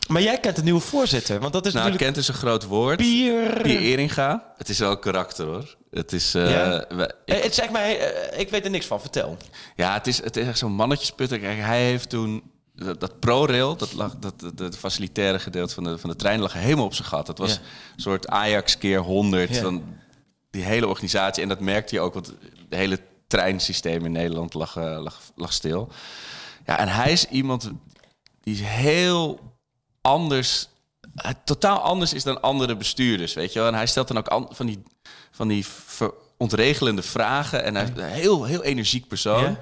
Maar jij kent de nieuwe voorzitter, want dat is Nou, natuurlijk... kent is een groot woord. Pier... Pier Eringa. Het is wel een karakter hoor. Het is. eh, Ja? we- Eh, Het mij, eh, ik weet er niks van, vertel. Ja, het is, het is echt zo'n mannetjesputter. Kijk, hij heeft toen... Dat, dat ProRail, dat lag, dat, dat, facilitaire gedeelte van de, van de trein, lag helemaal op zijn gat. Dat was een soort Ajax keer 100 Ja. Die hele organisatie. En dat merkte je ook, want het hele treinsysteem in Nederland lag, eh, lag, lag stil. Ja, en hij is iemand die is heel anders, totaal anders is dan andere bestuurders, weet je wel. En hij stelt dan ook an- van die, van die ontregelende vragen. En hij is een heel, heel energiek persoon. Ja.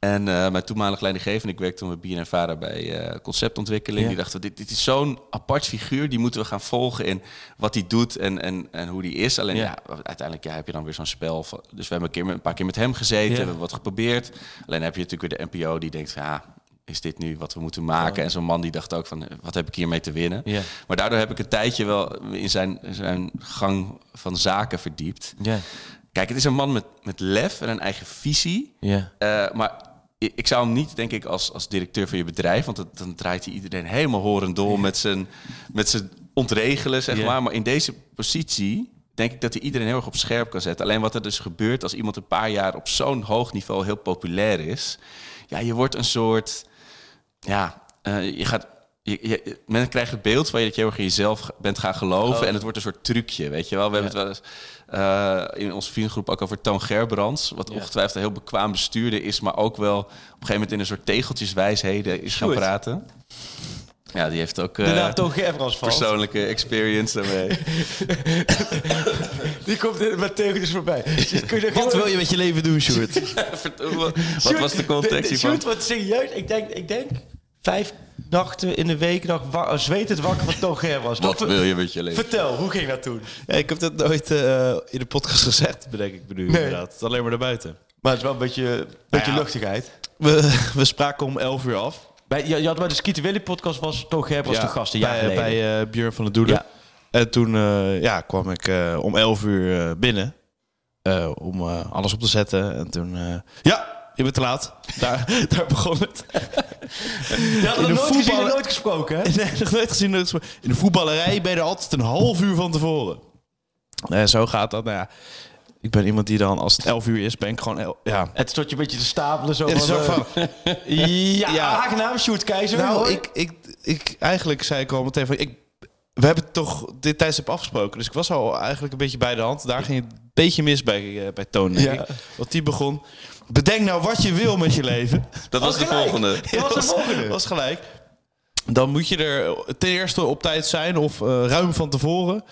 En eh, mijn toenmalig leidinggevende, ik werkte toen met BNN Vara bij eh, conceptontwikkeling. Ja. Die dachten, dit, dit is zo'n apart figuur, die moeten we gaan volgen in wat hij doet en, en, en hoe die is. Alleen Ja. ja, uiteindelijk ja, heb je dan weer zo'n spel. Van, dus we hebben een, keer, een paar keer met hem gezeten, hebben wat geprobeerd. Alleen heb je natuurlijk weer de NPO die denkt, ja, is dit nu wat we moeten maken? En zo'n man die dacht ook van, wat heb ik hiermee te winnen? Ja. Maar daardoor heb ik een tijdje wel in zijn, zijn gang van zaken verdiept. Ja. Kijk, het is een man met, met lef en een eigen visie. Ja. Eh, maar ik, zou hem niet, denk ik, als, als directeur van je bedrijf... want dan draait hij iedereen helemaal horendol met, zijn, met zijn ontregelen, zeg maar. Maar in deze positie denk ik dat hij iedereen heel erg op scherp kan zetten. Alleen wat er dus gebeurt als iemand een paar jaar op zo'n hoog niveau heel populair is... ja, je wordt een soort... Ja, eh, je gaat... Je, je, men krijgt het beeld van je dat je heel erg in jezelf bent gaan geloven. Oh. En het wordt een soort trucje, weet je wel. We hebben het wel eens eh, in onze vriendengroep ook over Toon Gerbrands. Wat Ja. ongetwijfeld een heel bekwaam bestuurder is. Maar ook wel op een gegeven moment in een soort tegeltjeswijsheden is gaan Sjoerd. praten. Ja, die heeft ook eh, valt. persoonlijke experience daarmee. Die komt met tegeltjes voorbij. Wat wil je met je leven doen, Sjoerd? Wat was de context hiervan? Shoot wordt serieus. Ik denk, ik denk vijf nachten in de week nog wa- zwetend wakker van Toon Gerbrands. Wat Dat- wil je met je leven? Vertel, hoe ging dat toen? Ja, ik heb dat nooit eh, in de podcast gezegd, bedenk ik me nu Nee. inderdaad. Het is alleen maar daarbuiten. Maar het is wel een beetje, beetje ja. luchtigheid. We, we spraken om 11 uur af. Bij, je, je had bij de Skieten Willy podcast was Toon Gerbrands de gast een jaar bij, geleden. bij eh, Björn van der Doelen. Ja. En toen eh, ja, kwam ik eh, om 11 uur eh, binnen eh, om eh, alles op te zetten. En toen, eh, ja, je bent te laat. Daar, daar begon het. Je had de nooit gezien en voetballen- nooit gesproken, hè? Nee, nog nooit gezien. nooit gesproken. In de voetballerij ben je er altijd een half uur van tevoren. En zo gaat dat. Nou ja, Ik ben iemand die dan, als het 11 uur is, ben ik gewoon... el- ja. Het stond je een beetje te stapelen zo is van... zo eh, van- ja, Ja. aangenaam, Sjoerd Keizer. Nou, hoor. ik, ik, ik, eigenlijk zei ik al meteen van... Ik, we hebben toch dit tijdstip afgesproken. Dus ik was al eigenlijk een beetje bij de hand. Daar ging het een beetje mis bij, eh, bij Toon, Ja. Want die begon... Bedenk nou wat je wil met je leven. Dat was de volgende. Dat was de volgende. was gelijk. Dan moet je er ten eerste op tijd zijn of eh, ruim van tevoren.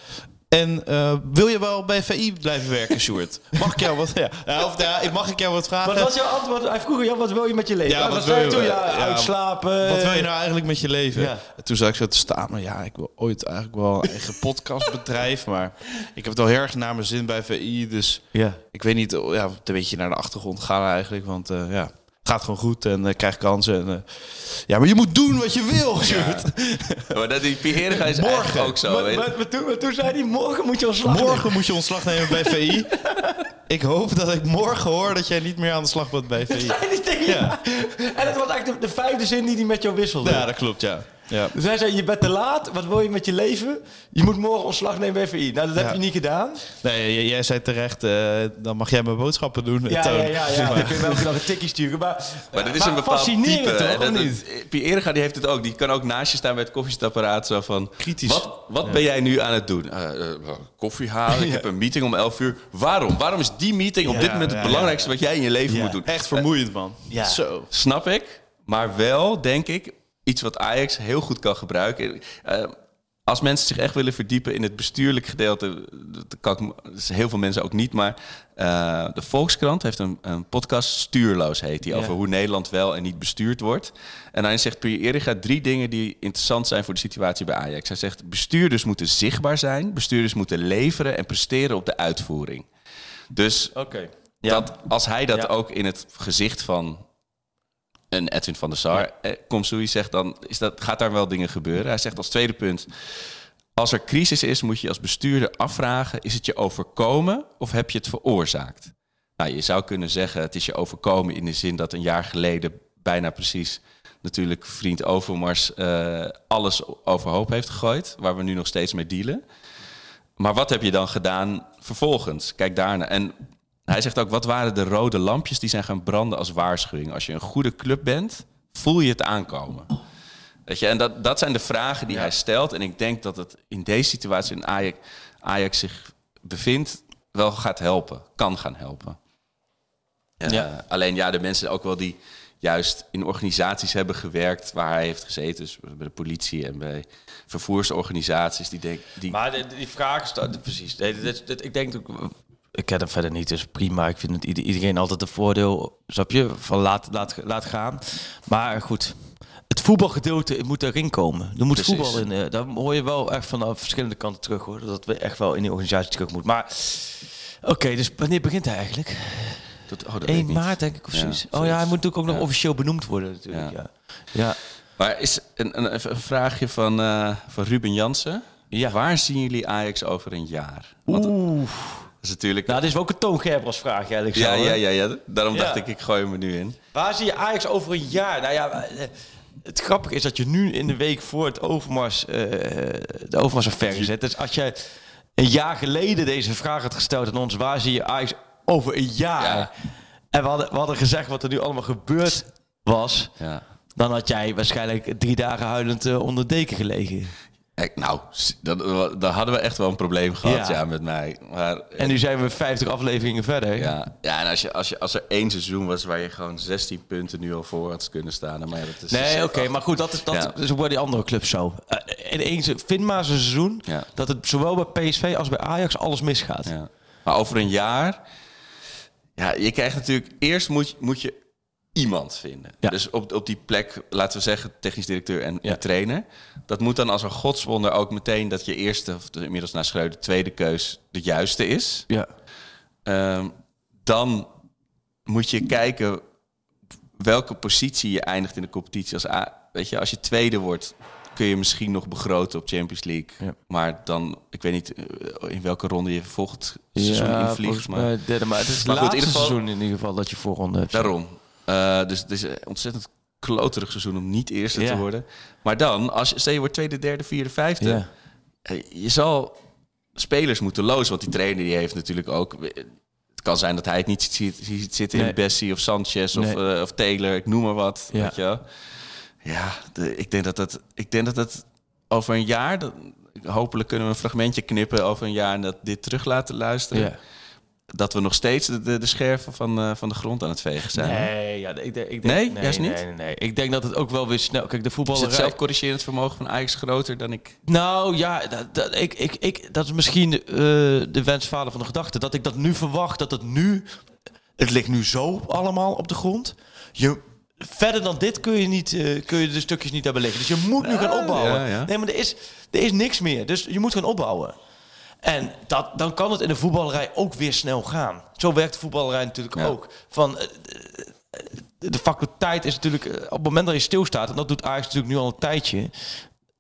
En eh, wil je wel bij VI blijven werken, Sjoerd? Mag ik jou wat, ja. Ja, of, ja, mag ik jou wat vragen? Wat was jouw antwoord? Hij vroeg jou, wat wil je met je leven? Ja, wat wat wil zei je toen? Ja, uitslapen. Wat wil je nou eigenlijk met je leven? En toen zag ik zo te staan. Maar ja, ik wil ooit eigenlijk wel een eigen podcastbedrijf. Maar ik heb het al heel erg naar mijn zin bij VI. Dus Ja. ik weet niet, ja, een beetje naar de achtergrond gaan eigenlijk. Want eh, ja, gaat gewoon goed en eh krijg kansen. En, eh, ja, maar je moet doen wat je wil, Sjoerd. Maar dat die Pierre is Morgen. ook zo. Maar, maar, maar toen, maar toen zei hij, morgen moet je ontslag nemen. Morgen moet je ontslag nemen bij VI. ik hoop dat ik morgen hoor dat jij niet meer aan de slag bent bij VI. Zei hij tegen Ja. En dat was eigenlijk de, de vijfde zin die hij met jou wisselde. Ja, dat klopt, ja. Ja. Dus hij zei, je bent te laat, wat wil je met je leven? Je moet morgen ontslag nemen bij VI. Nou, dat heb je niet gedaan. Nee, jij zei terecht, eh, dan mag jij mijn boodschappen doen. Ja, Toon. ja, ja. ja. Dan kun je wel nog een tikkie sturen. Maar, Maar dit is maar een bepaald fascinerend, type. toch, dat- niet? dat- Pierre die heeft het ook. Die kan ook naast je staan bij het koffiezetapparaat. Zo van, Kritisch. Wat, wat ben jij nu aan het doen? Eh, eh, koffie halen. Ik heb een meeting om 11 uur. Waarom? Waarom is die meeting op dit moment het ja, belangrijkste wat jij in je leven Ja. moet doen? Echt vermoeiend, man. Ja. Zo. Snap ik. Maar wel, denk ik, iets wat Ajax heel goed kan gebruiken. Eh, als mensen zich echt willen verdiepen in het bestuurlijk gedeelte, dat kan ik, heel veel mensen ook niet, maar eh, de Volkskrant heeft een, een podcast, Stuurloos heet die, Ja. over hoe Nederland wel en niet bestuurd wordt. En daarin zegt Pierre Eriga drie dingen die interessant zijn voor de situatie bij Ajax. Hij zegt, bestuurders moeten zichtbaar zijn, bestuurders moeten leveren en presteren op de uitvoering. Dus dat als hij dat Ja. ook in het gezicht van een Edwin van der Sar, eh, Komsoei zegt, dan is dat, gaat daar wel dingen gebeuren. Hij zegt als tweede punt, als er crisis is, moet je als bestuurder afvragen, is het je overkomen of heb je het veroorzaakt? Nou, je zou kunnen zeggen, het is je overkomen in de zin dat een jaar geleden bijna precies natuurlijk vriend Overmars eh, alles overhoop heeft gegooid, waar we nu nog steeds mee dealen. Maar wat heb je dan gedaan vervolgens? Kijk daarna. En hij zegt ook, wat waren de rode lampjes die zijn gaan branden als waarschuwing? Als je een goede club bent, voel je het aankomen. Weet je, en dat, dat zijn de vragen die hij stelt. En ik denk dat het in deze situatie in Ajax, Ajax zich bevindt, wel gaat helpen. Kan gaan helpen. Eh, Ja. Alleen ja, de mensen ook wel die juist in organisaties hebben gewerkt waar hij heeft gezeten. Dus bij de politie en bij vervoersorganisaties. Die denk, die, Maar die vraag is dat- precies. Ik denk ook. Ik ken hem verder niet, dus prima. Ik vind het ieder- iedereen altijd een voordeel, snap je, van laat, laat, laat gaan. Maar goed, het voetbalgedeelte moet erin komen. Er moet Precies. voetbal in. eh, Daar hoor je wel echt van verschillende kanten terug, hoor. Dat we echt wel in die organisatie terug moet. Maar oké, dus wanneer begint hij eigenlijk? dat, oh, dat weet ik 1 niet. maart, denk ik, of Ja, zoiets. Oh ja, hij moet natuurlijk ook nog officieel benoemd worden, natuurlijk. Ja. Ja. Maar is een, een, een vraagje van, eh, van Ruben Jansen. Ja. Waar zien jullie Ajax over een jaar? Oeh. Dat is natuurlijk... Nou, dit is wel ook een Toon Gerbers vraag, eigenlijk. ja, zo, ja, ja, ja. Daarom dacht ik, ik gooi hem er nu in. Waar zie je Ajax over een jaar? Nou ja, eh, het grappige is dat je nu in de week voor het Overmars, eh de Overmars-affaire zit. Dus als je een jaar geleden deze vraag had gesteld aan ons, waar zie je Ajax over een jaar? Ja. En we hadden, we hadden gezegd wat er nu allemaal gebeurd was. Ja. Dan had jij waarschijnlijk drie dagen huilend eh, onder de deken gelegen. Nou, dan, dan hadden we echt wel een probleem gehad, Ja. ja, met mij. Maar, En nu zijn we 50 afleveringen verder. Ja, ja en als, je, als, je, als er één seizoen was waar je gewoon 16 punten nu al voor had kunnen staan. Maar ja, dat is Nee, dus oké, echt- maar goed, dat is, dat Ja. is bij die andere clubs zo. Eh, in één vind maar eens een seizoen Ja. dat het zowel bij PSV als bij Ajax alles misgaat. Ja. Maar over een jaar... Ja, je krijgt natuurlijk... Eerst moet, moet je iemand vinden. Ja. Dus op, op die plek, laten we zeggen, technisch directeur en, Ja. en trainer. Dat moet dan als een godswonder ook meteen dat je eerste, of de- inmiddels na Schreuder, tweede keus de juiste is. Ja. Ehm, dan moet je kijken welke positie je eindigt in de competitie. Als, A- weet je, als je tweede wordt, kun je misschien nog begroten op Champions League. Ja. Maar dan, ik weet niet eh, in welke ronde je volgend seizoen Ja, invliegt. Maar derde, maar het is het goed, in laatste ieder geval- seizoen in ieder geval dat je voorronde hebt. daarom. Eh, dus het is een ontzettend kloterig seizoen om niet eerste te worden. Maar dan, als je, stel je wordt tweede, derde, vierde, vijfde. Ja. eh, Je zal spelers moeten lozen. Want die trainer die heeft natuurlijk ook... Het kan zijn dat hij het niet ziet, ziet zitten Nee. in Bessie of Sanchez of, Nee. eh, of Taylor, ik noem maar wat. Ja. Weet je. Ja, de- ik denk dat het, ik denk dat het over een jaar, dat, hopelijk kunnen we een fragmentje knippen over een jaar en dat dit terug laten luisteren. Ja. Dat we nog steeds de, de, de scherven van, eh, van de grond aan het vegen zijn. Nee, ja, ik ik denk, Nee? nee, Juist niet? Nee, nee, nee. Ik denk dat het ook wel weer snel... Kijk, de Is voetballerij... het zelfcorrigerend vermogen van Ajax groter dan ik? Nou ja, dat, dat, ik, ik, ik, dat is misschien eh, de wensvader van de gedachte. Dat ik dat nu verwacht, dat het nu... Het ligt nu zo allemaal op de grond. Je, verder dan dit kun je, niet, eh, kun je de stukjes niet hebben liggen. Dus je moet nu gaan opbouwen. ja, ja. Nee, maar er is, er is niks meer. Dus je moet gaan opbouwen. En dat, dan kan het in de voetballerij ook weer snel gaan. Zo werkt de voetballerij natuurlijk Ja. ook. Van, eh, de factor tijd is natuurlijk... eh, Op het moment dat je stilstaat... en dat doet Ajax natuurlijk nu al een tijdje...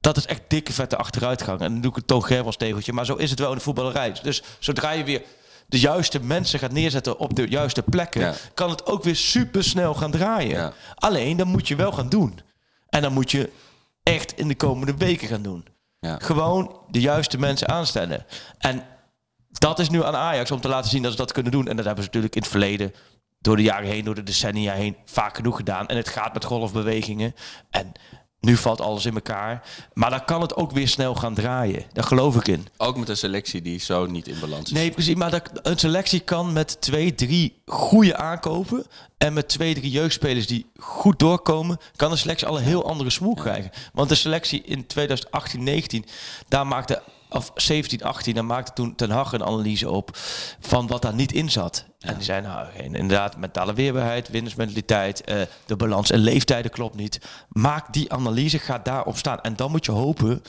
dat is echt dikke vette achteruitgang. En dan doe ik het Toon Germans tegeltje. Maar zo is het wel in de voetballerij. Dus zodra je weer de juiste mensen gaat neerzetten... op de juiste plekken... Ja. kan het ook weer super snel gaan draaien. Ja. Alleen, dan moet je wel gaan doen. En dan moet je echt in de komende weken gaan doen. Gewoon de juiste mensen aanstellen. En dat is nu aan Ajax om te laten zien dat ze dat kunnen doen. En dat hebben ze natuurlijk in het verleden, door de jaren heen, door de decennia heen, vaak genoeg gedaan. En het gaat met golfbewegingen. En nu valt alles in elkaar. Maar dan kan het ook weer snel gaan draaien. Daar geloof ik in. Ook met een selectie die zo niet in balans is. Nee, precies. Maar dat, een selectie kan met twee, drie goede aankopen. En met twee, drie jeugdspelers die goed doorkomen. kan een selectie al een heel andere smoel krijgen. Want de selectie in 2018, 19, daar maakte. Of 17, 18, daar maakte toen Ten Hag een analyse op van wat daar niet in zat. En die zei, nou, geen, inderdaad, mentale weerbaarheid, winnersmentaliteit, eh, de balans en leeftijden klopt niet. Maak die analyse, ga daarop staan. En dan moet je hopen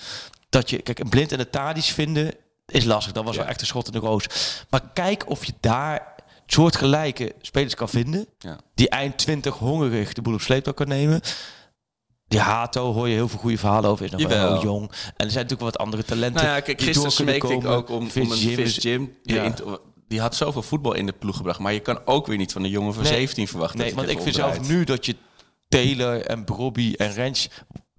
dat je, kijk, een blind en de Tadis vinden is lastig. Dat was wel echt een schot in de roos. Maar kijk of je daar soortgelijke spelers kan vinden. Ja. Die eind 20 hongerig de boel op sleeptouw kan nemen. Die Hato hoor je heel veel goede verhalen over. Is nog wel heel jong. En er zijn natuurlijk wat andere talenten. Nou ja, kijk, gisteren smeekte ik ook om, om een Vis Jim. Die, Ja. Die had zoveel voetbal in de ploeg gebracht. Maar je kan ook weer niet van een jongen van Nee. 17 verwachten. Nee, want ik vind zelf nu dat je Taylor en Brobby en Rens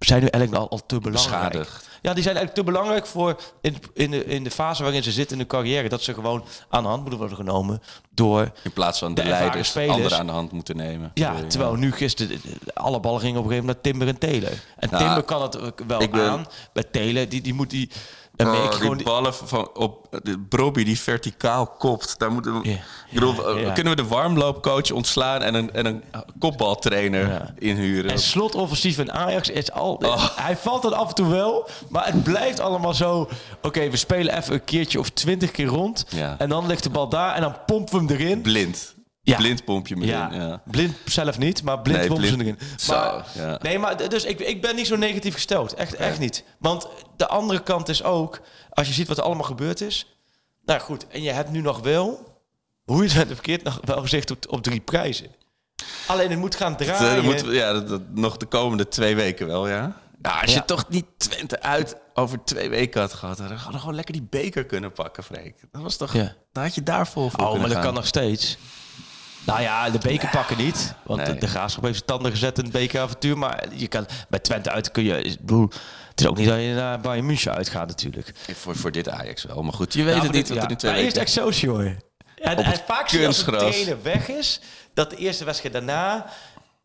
zijn nu eigenlijk al, al te belangrijk. Beschadigd. Ja, die zijn eigenlijk te belangrijk voor in, in, de, in de fase waarin ze zitten in de carrière. Dat ze gewoon aan de hand moeten worden genomen door... In plaats van de, leiders spelers. anderen aan de hand moeten nemen. Ja, Bedoel terwijl nu gisteren alle ballen gingen op een gegeven moment naar Timber en Taylor. En Nou, Timber kan het wel ik aan. Bij Taylor, die, die moet die... Dan Oh, merk je die gewoon... die- ballen van op de Brobby die verticaal kopt. Daar moeten we, ik bedoel, eh, kunnen we de warmloopcoach ontslaan en een, en een kopbaltrainer Ja. inhuren? En slotoffensief in Ajax is al... Oh. Hij valt dan af en toe wel, maar het blijft allemaal zo... Oké, we spelen even een keertje of twintig keer rond. Ja. En dan ligt de bal daar en dan pompen we hem erin. Blind. Ja. Blind pomp je me Ja, in. Ja. blind zelf niet, maar blind Nee, ze blind- erin. Zo, Maar, ja. Nee, maar dus ik, ik ben niet zo negatief gesteld. Echt, echt niet. Want de andere kant is ook, als je ziet wat er allemaal gebeurd is. Nou goed, en je hebt nu nog wel, hoe je het bent verkeerd, nog wel gezegd op, op drie prijzen. Alleen het moet gaan eh, draaien. dat we- ja, dat, dat nog de komende twee weken wel, ja. Ja, als Ja. je toch niet Twente uit over twee weken had gehad, dan hadden we gewoon lekker die beker kunnen pakken, Freek. Dat was toch, Ja. dan had je daar vol voor Oh, kunnen maar dat gaan. kan nog steeds. Nou ja, de beker pakken niet. Want Nee. de, de graafschap heeft zijn tanden gezet in het bekeravontuur. Maar je kan, bij Twente uit kun je... Ik bedoel, het is ook niet dat je naar Bayern München uitgaat natuurlijk. Voor, voor dit Ajax wel, maar goed, je weet Ja, het niet dit- wat er twee Maar eerst. Excelsior. En, vaak zie je als kunstgras. trainer weg is... dat de eerste wedstrijd daarna...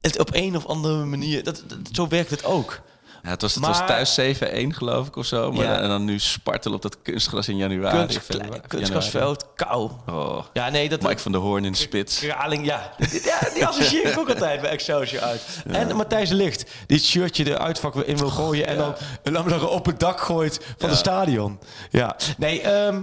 het op een of andere manier... Dat, dat- zo werkt het ook. Ja, het was, het Maar- was thuis 7-1 geloof ik of zo. Maar Ja. en dan nu spartelen op dat kunstgras in januari. Kunst, kunstgrasveld, kou. Oh. Ja, nee, dat... Mike van der Hoorn in de spits. Kraling, ja. ja. Die associeer ik ook altijd bij Excelsior uit. En Matthijs Licht, die het shirtje weer in wil gooien... en dan, en dan nog op het dak gooit van het stadion. Ja, nee, ehm,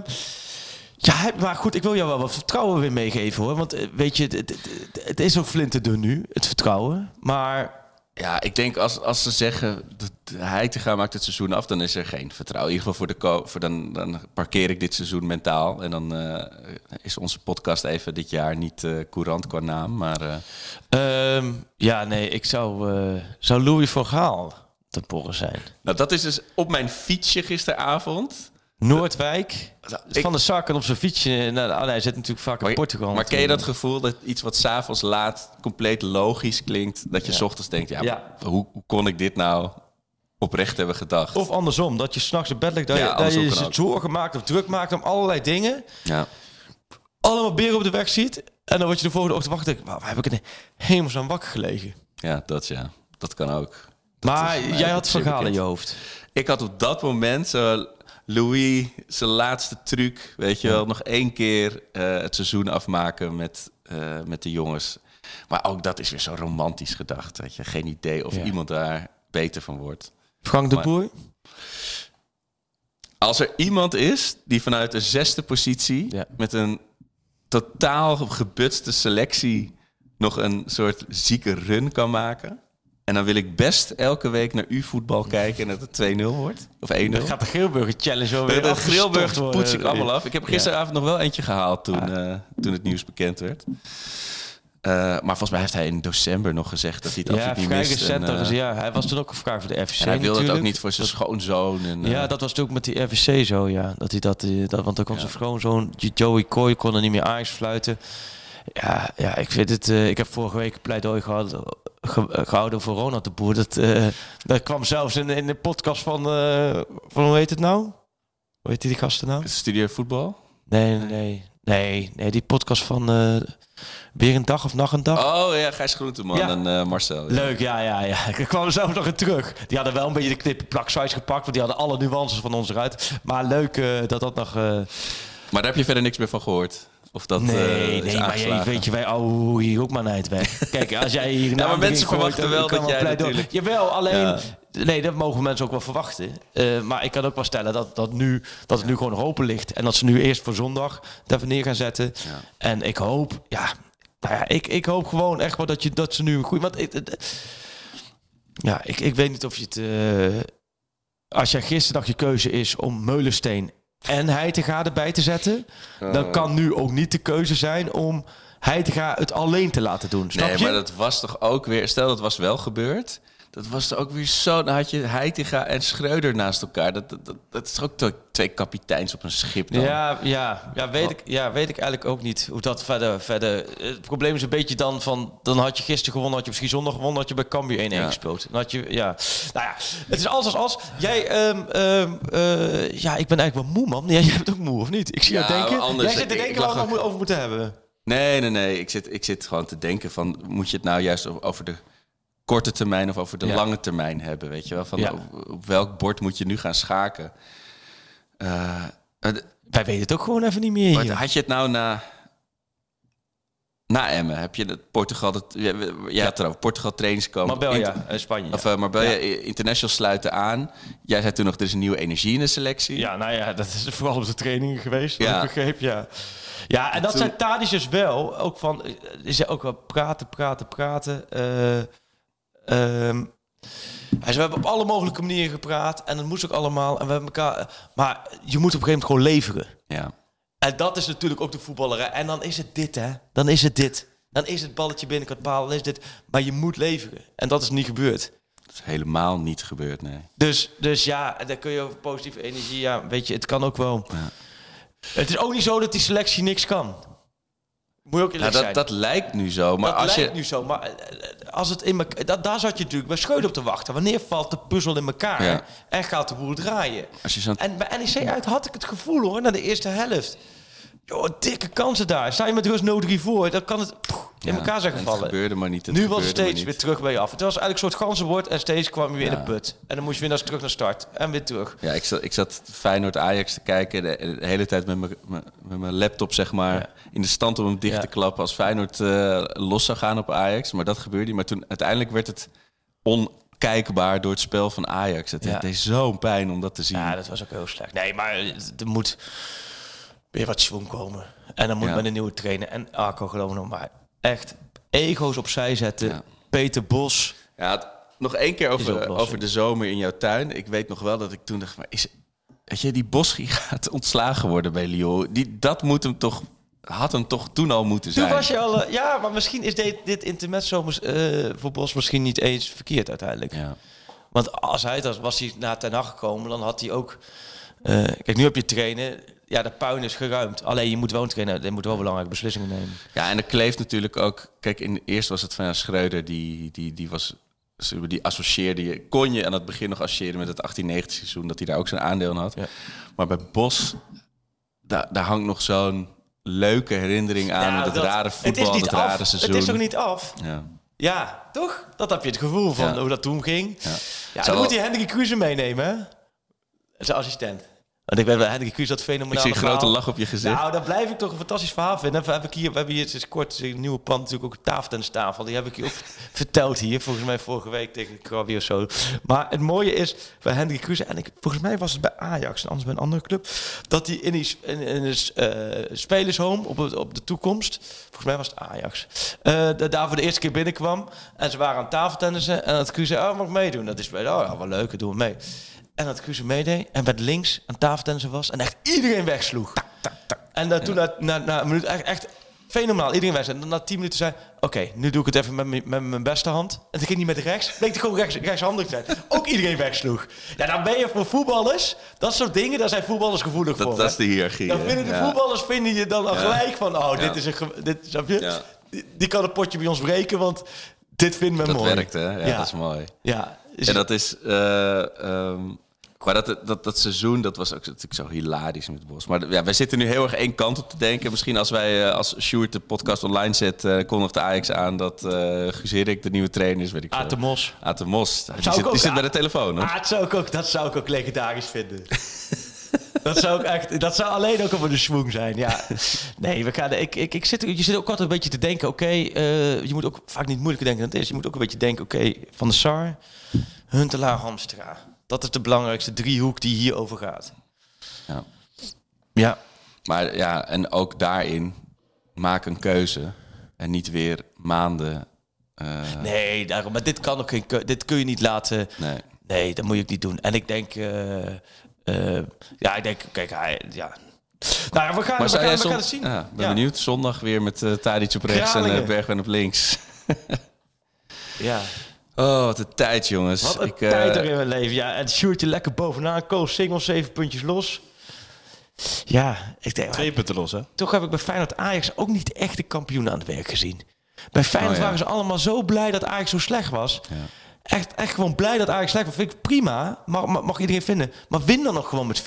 ja, maar goed, ik wil jou wel wat vertrouwen weer meegeven, hoor. Want eh, weet je, het, het, het- het is ook flinterdun nu, het vertrouwen. Maar Ja, ik denk als, als ze zeggen dat Heitinga maakt het seizoen af, dan is er geen vertrouwen. In ieder geval voor de voor dan, dan parkeer ik dit seizoen mentaal. En dan eh, is onze podcast even dit jaar niet eh, courant qua naam. Maar eh, ehm, ja, nee, ik zou, zou Louis van Gaal te porren zijn. nou, dat is dus op mijn fietsje gisteravond. Noordwijk, Ik- van de zak en op zijn fietsje. Nou, oh nee, hij zit natuurlijk vaak in Maar, Portugal. maar ken je dat gevoel dat iets wat s'avonds laat compleet logisch klinkt, dat je s ochtends denkt, ja, Ja. Hoe, hoe kon ik dit nou oprecht hebben gedacht? Of andersom, dat je s'nachts in bed ligt, dat Ja, je, dat je zorgen maakt of druk maakt om allerlei dingen. ja. allemaal beren op de weg ziet. En dan word je de volgende ochtend wakker denk, waar heb ik in hemelsnaam wakker gelegen? Ja, dat ja. Dat kan ook. Maar is jij had verhalen in je hoofd. Ik had op dat moment zo Louis zijn laatste truc, weet je wel, nog één keer eh, het seizoen afmaken met, eh, met de jongens. Maar ook dat is weer zo romantisch gedacht, weet je. Geen idee of Ja. iemand daar beter van wordt. Frank de Maar- Boer? Als er iemand is die vanuit de zesde positie Ja. met een totaal gebutste selectie nog een soort zieke run kan maken. En dan wil ik best elke week naar uw voetbal kijken en dat het 2-0 wordt. Of 1-0. Dan gaat de Geelburger Challenge weer De, worden. poets ik allemaal af. Ik heb gisteravond nog wel eentje gehaald toen, Ah. eh, toen het nieuws bekend werd. Eh, maar volgens mij heeft hij in december nog gezegd dat hij het Ja, absoluut niet mist. recent. En, eh, ja, hij was toen ook gevraagd voor de FVC en hij wilde het ook natuurlijk. niet voor zijn schoonzoon. En, eh, Ja, dat was ook met die RVC zo, ja. Dat hij dat, eh, dat want dan kon Ja. zijn schoonzoon, Joey Coy, kon er niet meer Ajax fluiten. Ja, ja, ik vind het... eh, ik heb vorige week een pleidooi gehad, ge- eh, gehouden voor Ronald de Boer. Dat, eh, dat kwam zelfs in, in de podcast van, eh, van... Hoe heet het nou? Hoe heet die gasten nou? Studeer voetbal? Nee, nee, nee. Nee, nee die podcast van... weer een dag of nacht een dag. Oh ja, Gijs Groenteman Ja. en eh, Marcel. ja. Leuk, ja, ja, ja. Ik kwam er zelf nog in terug. Die hadden wel een beetje de knippen plaksize gepakt, want die hadden alle nuances van ons eruit. Maar leuk eh, dat dat nog... eh, Maar daar heb je verder niks meer van gehoord? Of dat, nee, nee, maar je, aangeslagen? weet je, wij oh, hier ook maar niet weg. Kijk, als jij hier... maar mensen verwachten wel dat jij natuurlijk- Jawel, alleen... Ja. Nee, dat mogen mensen ook wel verwachten. Maar ik kan ook wel stellen dat, dat, nu, dat het nu gewoon nog open ligt. En dat ze nu eerst voor zondag daarvoor neer gaan zetten. Ja. En ik hoop, ja... Nou ja, ik, ik hoop gewoon echt wel dat, je, dat ze nu een goede... Want ik, ja, ik, ik weet niet of je het... eh, als jij gisterdag je keuze is om Meulensteen en Heitinga erbij te zetten... dan kan nu ook niet de keuze zijn om Heitinga het alleen te laten doen. Snap Nee, je? maar dat was toch ook weer... Stel, dat was wel gebeurd. Dat was toch ook weer zo... Dan had je Heitinga en Schreuder naast elkaar. Dat, dat, dat, dat is ook twee- kapiteins op een schip dan? Ja, ja, ja, weet ik, ja, weet ik eigenlijk ook niet hoe dat verder, verder... Het probleem is een beetje dan van... Dan had je gisteren gewonnen, had je misschien zondag gewonnen... had je bij Cambuur 1-1 Ja. gespeeld. Dan had je, ja... Nou ja, het is alles als als. Jij, ehm, ehm, eh, ja, ik ben eigenlijk wel moe, man. Ja, jij bent ook moe, of niet? Ik zie jou Ja, denken. anders- jij zit te denken waar we het over moeten hebben. Nee, nee, nee. Ik zit, ik zit gewoon te denken van... Moet je het nou juist over de korte termijn of over de Ja. lange termijn hebben? Weet je wel? Van Ja. op, op welk bord moet je nu gaan schaken? Eh, Wij weten het ook gewoon even niet meer hier. had je het nou na... Na Emmen heb je het Portugal... Dat, ja, ja, trouwens, Portugal trainingskamp. Marbella, Inter- eh, Spanje. Of uh, Marbella International sluiten aan. Jij zei toen nog, er is een nieuwe energie in de selectie. Ja, nou ja, dat is vooral op de trainingen geweest. Ja. Ik begreep, ja. Ja, en dat Toen- zijn Tadic dus wel. Ook van, is ook wel praten, praten, praten. Hij zei, we hebben op alle mogelijke manieren gepraat. En dat moest ook allemaal. En we hebben elkaar... Maar je moet op een gegeven moment gewoon leveren. Ja. En dat is natuurlijk ook de voetballerij. En dan is het dit, hè. Dan is het dit. Dan is het balletje binnenkant paal. Dan is dit. Maar je moet leveren. En dat is niet gebeurd. Dat is helemaal niet gebeurd, nee. Dus, dus ja, daar kun je over positieve energie. Ja, weet je, het kan ook wel. Het is ook niet zo dat die selectie niks kan. Moet je ook Nou, dat, zijn. dat lijkt nu zo, maar dat als lijkt je... nu zo, maar eh, als het in dat, daar zat je natuurlijk bij Schreuder op te wachten. Wanneer valt de puzzel in elkaar Ja. en gaat de boel draaien? Als je En bij NEC uit had ik het gevoel hoor, na de eerste helft. Joh, dikke kansen daar. Sta je met rust 0-3 voor, dan kan het in Ja, elkaar zijn en gevallen. Het gebeurde maar niet. Het nu was het steeds weer terug bij je af. Het was eigenlijk een soort ganzenbord en steeds kwam je weer in de put. En dan moest je weer naar, terug naar start en weer terug. Ja, ik zat, ik zat Feyenoord-Ajax te kijken. De, de hele tijd met mijn- mijn- met mijn laptop, zeg maar, Ja. in de stand om hem dicht te klappen als Feyenoord eh, los zou gaan op Ajax. Maar dat gebeurde niet. Maar toen uiteindelijk werd het onkijkbaar door het spel van Ajax. Het Ja. deed zo'n pijn om dat te zien. Ja, dat was ook heel slecht. Nee, maar er moet weer wat schwung komen. En dan moet Ja. met een nieuwe trainer. En Arco geloof ik nog maar echt ego's opzij zetten. Ja. Peter Bos. Ja, het- nog één keer over, over de zomer in jouw tuin. Ik weet nog wel dat ik toen dacht, maar is, weet je, die Boschi gaat ontslagen worden bij Lyon. Die, dat moet hem toch, had hem toch toen al moeten zijn. Toen was je al... eh, ja, maar misschien is dit, dit intermezzo eh, voor Bos misschien niet eens verkeerd uiteindelijk. Ja. Want als hij het was, was hij naar Ten Hag gekomen, dan had hij ook... eh, kijk, nu heb je trainen. Ja, de puin is geruimd. Alleen je moet wel je moet wel belangrijke beslissingen nemen. Ja, en er kleeft natuurlijk ook. Kijk, in, eerst was het van Schreuder, die, die, die was. Die associeerde je. Kon je aan het begin nog associëren met het 1890 seizoen, dat hij daar ook zijn aandeel in had. Ja. Maar bij Bos, daar, daar hangt nog zo'n leuke herinnering aan Nou, het dat- rare het is voetbal, het, niet rare af. seizoen. Het is toch niet af? Ja. Ja, toch? Dat heb je het gevoel van Ja. hoe dat toen ging. Ja, dan wel- moet hij Hendrik Kruse meenemen, hè? Zijn assistent. Want ik weet wel, Hendrik Kruse dat Ik fenomenaal. zie een grote lach op je gezicht. Nou, dat blijf ik toch een fantastisch verhaal vinden. We hebben, hier, we hebben hier sinds kort een nieuwe pand, natuurlijk ook een tafeltennistafel. Die heb ik je ook verteld hier, volgens mij vorige week tegen Krabi of zo. Maar het mooie is, bij Hendrik Kruse, en ik, volgens mij was het bij Ajax en anders bij een andere club, dat hij in die in, in eh, spelershome op, het- op de toekomst, volgens mij was het Ajax, eh, da- daar voor de eerste keer binnenkwam. En ze waren aan tafeltennissen en dat Kruse, oh, mag ik meedoen? Dat is oh, ja, wel leuk, doen we mee. En dat Kruse meedeed en met links aan tafeltennissen was en echt iedereen wegsloeg. En dat toen na, na, na een minuut echt, echt fenomenaal. Iedereen weg. En dan na tien minuten zei oké, nu doe ik het even met, mijn- met mijn beste hand. En toen ging hij met rechts. Bleek gewoon rechts, rechtshandig te zijn. Ook iedereen wegsloeg. Ja, dan ben je voor voetballers. Dat soort dingen, daar zijn voetballers gevoelig Dat, voor. dat is de hiërarchie. Dan vinden de Ja. voetballers vinden je dan al gelijk van... Oh, dit is een... Dit, snap je? Die, die kan het potje bij ons breken, want dit vinden we Dat mooi. werkt, hè? Ja, dat is mooi. Ja. En dat is... eh, ehm, qua dat, dat, dat seizoen, dat was ook natuurlijk zo hilarisch met Bos. Maar ja, wij zitten nu heel erg één kant op te denken. Misschien als wij, eh, als Sjoerd de podcast online zet, eh kondigt de Ajax aan dat Guus Hiddink de nieuwe trainer is, weet ik. Aad de Mos. Aad de Mos. Die zit, ook- die zit bij de telefoon, hoor. Dat, zou ik ook, dat zou ik ook legendarisch vinden. dat zou ik echt, dat zou alleen ook over de swoon zijn. Ja. Nee, we gaan, ik, ik, ik zit, je zit ook altijd een beetje te denken, oké, je moet ook vaak niet moeilijker denken dan het is. Je moet ook een beetje denken, oké, Van de Sar, Huntelaar, Hamstra. Dat is de belangrijkste driehoek die hierover gaat. Ja. Ja. Maar ja, en ook daarin, maak een keuze. En niet weer maanden... eh, Nee, daarom, maar dit kan ook geen, dit kun je niet laten. Nee. Nee, dat moet je ook niet doen. En ik denk, eh, eh, ja, ik denk, kijk, hij, ja. Nou, we gaan, we zou gaan, jij we gaan het zien. Ja, ben Ja. benieuwd. Zondag weer met uh, Tadic op rechts en Kralingen. uh, Bergwijn op links. Ja. Oh, wat een tijd, jongens. Wat een Ik, eh, tijd er in mijn leven. Ja, en Sjoerdje lekker bovenaan. Koos single, zeven puntjes los. Ja, ik denk... Twee punten los, hè? Toch heb ik bij Feyenoord Ajax ook niet echt de kampioen aan het werk gezien. Bij Feyenoord Oh, ja. waren ze allemaal zo blij dat Ajax zo slecht was. Echt, echt gewoon blij dat Ajax slecht was. Vind ik prima. Mag, mag, iedereen vinden. Maar win dan nog gewoon met 4-1.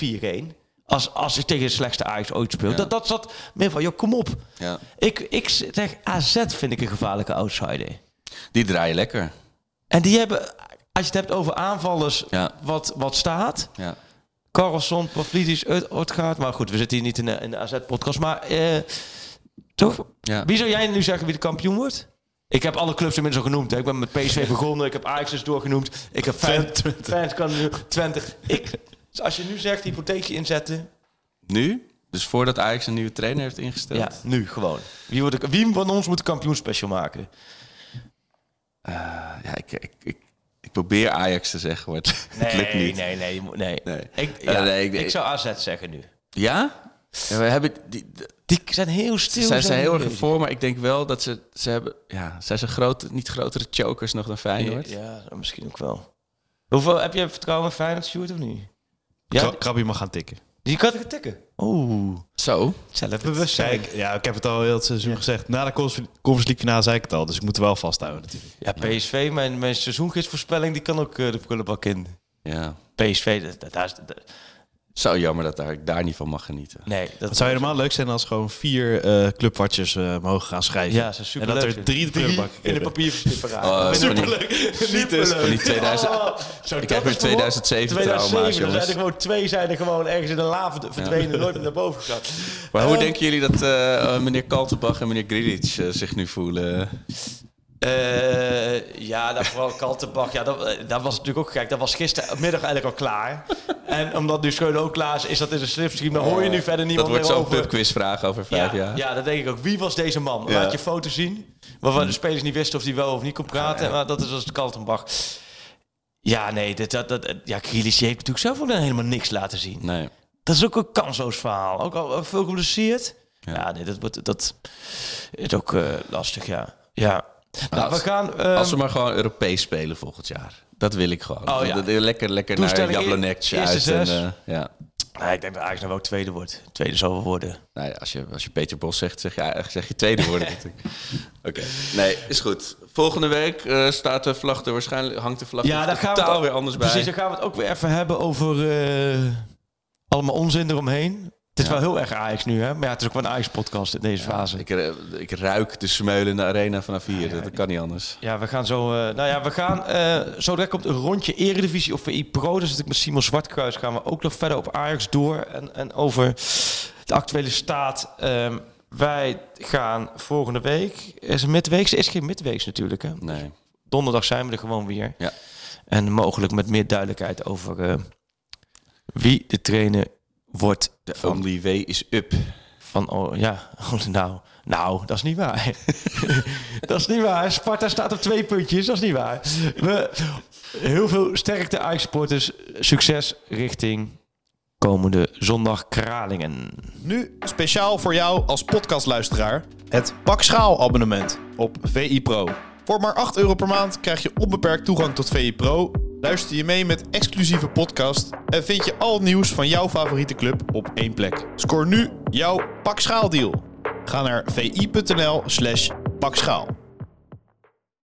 Als, als je tegen de slechtste Ajax ooit speelt. Dat, dat zat meer van, joh, kom op. Ja. Ik, ik zeg, AZ vind ik een gevaarlijke outsider. Die draaien lekker. En die hebben, als je het hebt over aanvallers, Ja. wat, wat staat. Ja. Carlson, Pavlidis, Utgaard. Maar goed, we zitten hier niet in de, in de AZ-podcast. Maar eh, toch? Ja. Wie zou jij nu zeggen wie de kampioen wordt? Ik heb alle clubs inmiddels al genoemd. Hè. Ik ben met PSV begonnen. Ik heb Ajax dus doorgenoemd. Ik heb fans, fans kan nu 20. Ik, dus als je nu zegt, hypotheekje inzetten. Nu? Dus voordat Ajax een nieuwe trainer heeft ingesteld? Ja, nu gewoon. Wie, wordt de, wie van ons moet de kampioenspecial maken? Ja, ik, ik, ik, ik probeer Ajax te zeggen, maar het, het lukt niet. nee, nee, je moet- nee. Nee. Ik, Eh, ja, nee, ik- ik, zou AZ zeggen nu. Ja? ja we hebben die, die- Die zijn heel stil. ze zijn ze heel erg voor, maar ik denk wel dat ze, ze hebben... Ja, zijn ze groot, niet grotere chokers nog dan Feyenoord? Ja, misschien ook wel. Hoeveel, heb je vertrouwen in Feyenoord, Sjoerd, of niet? Ja, Kra- Krabby mag gaan tikken. je kan het tikken. Oeh, Zo? zelfbewustzijn. Kijk, ja, ik heb het al heel het seizoen gezegd. Na de Conference League finale zei ik het al. Dus ik moet er wel vasthouden natuurlijk. Ja, PSV, mijn, mijn seizoengidsvoorspelling, die kan ook eh, de prullenbak in. Ja. PSV, dat, dat, dat- Zo jammer dat daar, ik daar niet van mag genieten. nee. Dat Het zou helemaal leuk zijn als gewoon vier eh clubwatches eh, mogen gaan schrijven. Ja, dat is En superleuk. dat er drie prullenbakken in de kunnen. papierverslip paraat. Oh, dat is van die- Niet van die 2000 Oh, zo, Ik heb weer is 2007 2007, trauma's, er zijn er gewoon twee zijn er gewoon ergens in de lava verdwenen, nooit meer naar boven gegaan. Maar hoe Ehm, denken jullie dat eh, meneer Kaltenbach en meneer Grilic zich nu voelen? Eh, ja, dat vooral Kaltenbach. Ja, dat, dat was natuurlijk ook gek. Dat was gistermiddag eigenlijk al klaar. En omdat nu Schöne ook klaar is, is dat in zijn slipstream. Dan hoor je nu verder Dat niemand wordt meer zo'n over. pubquizvraag over vijf ja, jaar. ja, dat denk ik ook. Wie was deze man? Laat je foto zien. Waarvan de spelers niet wisten of hij wel of niet kon praten. Maar dat is als Kaltenbach. Ja, nee, dat, dat, dat, ja, Grealish heeft natuurlijk zelf ook dan helemaal niks laten zien. Nee. Dat is ook een kansloos verhaal. Ook al ook veel geblesseerd. Ja, nee, dat, wordt, dat is ook eh, lastig, ja. Ja. Nou, als- we gaan... ehm, Als we maar gewoon Europees spelen volgend jaar. Dat wil ik gewoon. Oh, ja. Dat- lekker lekker naar eerste uit. En, eh, ja. Nee, ik denk dat Ajax nou wel tweede wordt. Tweede zal wel worden. Nou ja, als, je, als je Peter Bos zegt, zeg je, eigenlijk zeg je tweede worden. Oké, nee, is goed. Volgende week eh, staat de vlag er waarschijnlijk, hangt de vlag Ja, daar gaan we het- weer anders bij. Precies, dan gaan we het ook weer even hebben over eh, allemaal onzin eromheen. Het is wel heel erg Ajax nu, hè? Maar ja, het is ook wel een Ajax-podcast in deze fase. Ik, ik ruik de smeulende arena vanaf hier. dat, dat kan niet anders. Ja, we gaan zo. eh, nou ja, we gaan. eh zo direct komt een rondje Eredivisie of VI Pro. Dus zit ik met Simon Zwartkruis. Gaan we ook nog verder op Ajax door. En, en over de actuele staat. Ehm, wij gaan volgende week. Is het midweeks? Er is geen midweeks natuurlijk. Hè? Nee. Donderdag zijn we er gewoon weer. Ja. En mogelijk met meer duidelijkheid over eh, wie de trainer wordt. De van, only way is up. van oh, ja, oh, nou, nou, dat is niet waar. dat is niet waar. Sparta staat op twee puntjes. Dat is niet waar. We, heel veel sterkte Ajax-sporters. Succes richting komende zondag Kralingen. Nu speciaal voor jou als podcastluisteraar het Pak Schaal abonnement op VI Pro. Voor maar 8 euro per maand krijg je onbeperkt toegang tot VI Pro. Luister je mee met exclusieve podcast en vind je al het nieuws van jouw favoriete club op één plek. Scoor nu jouw Pak Schaal deal. Ga naar vi.nl slash pakschaal.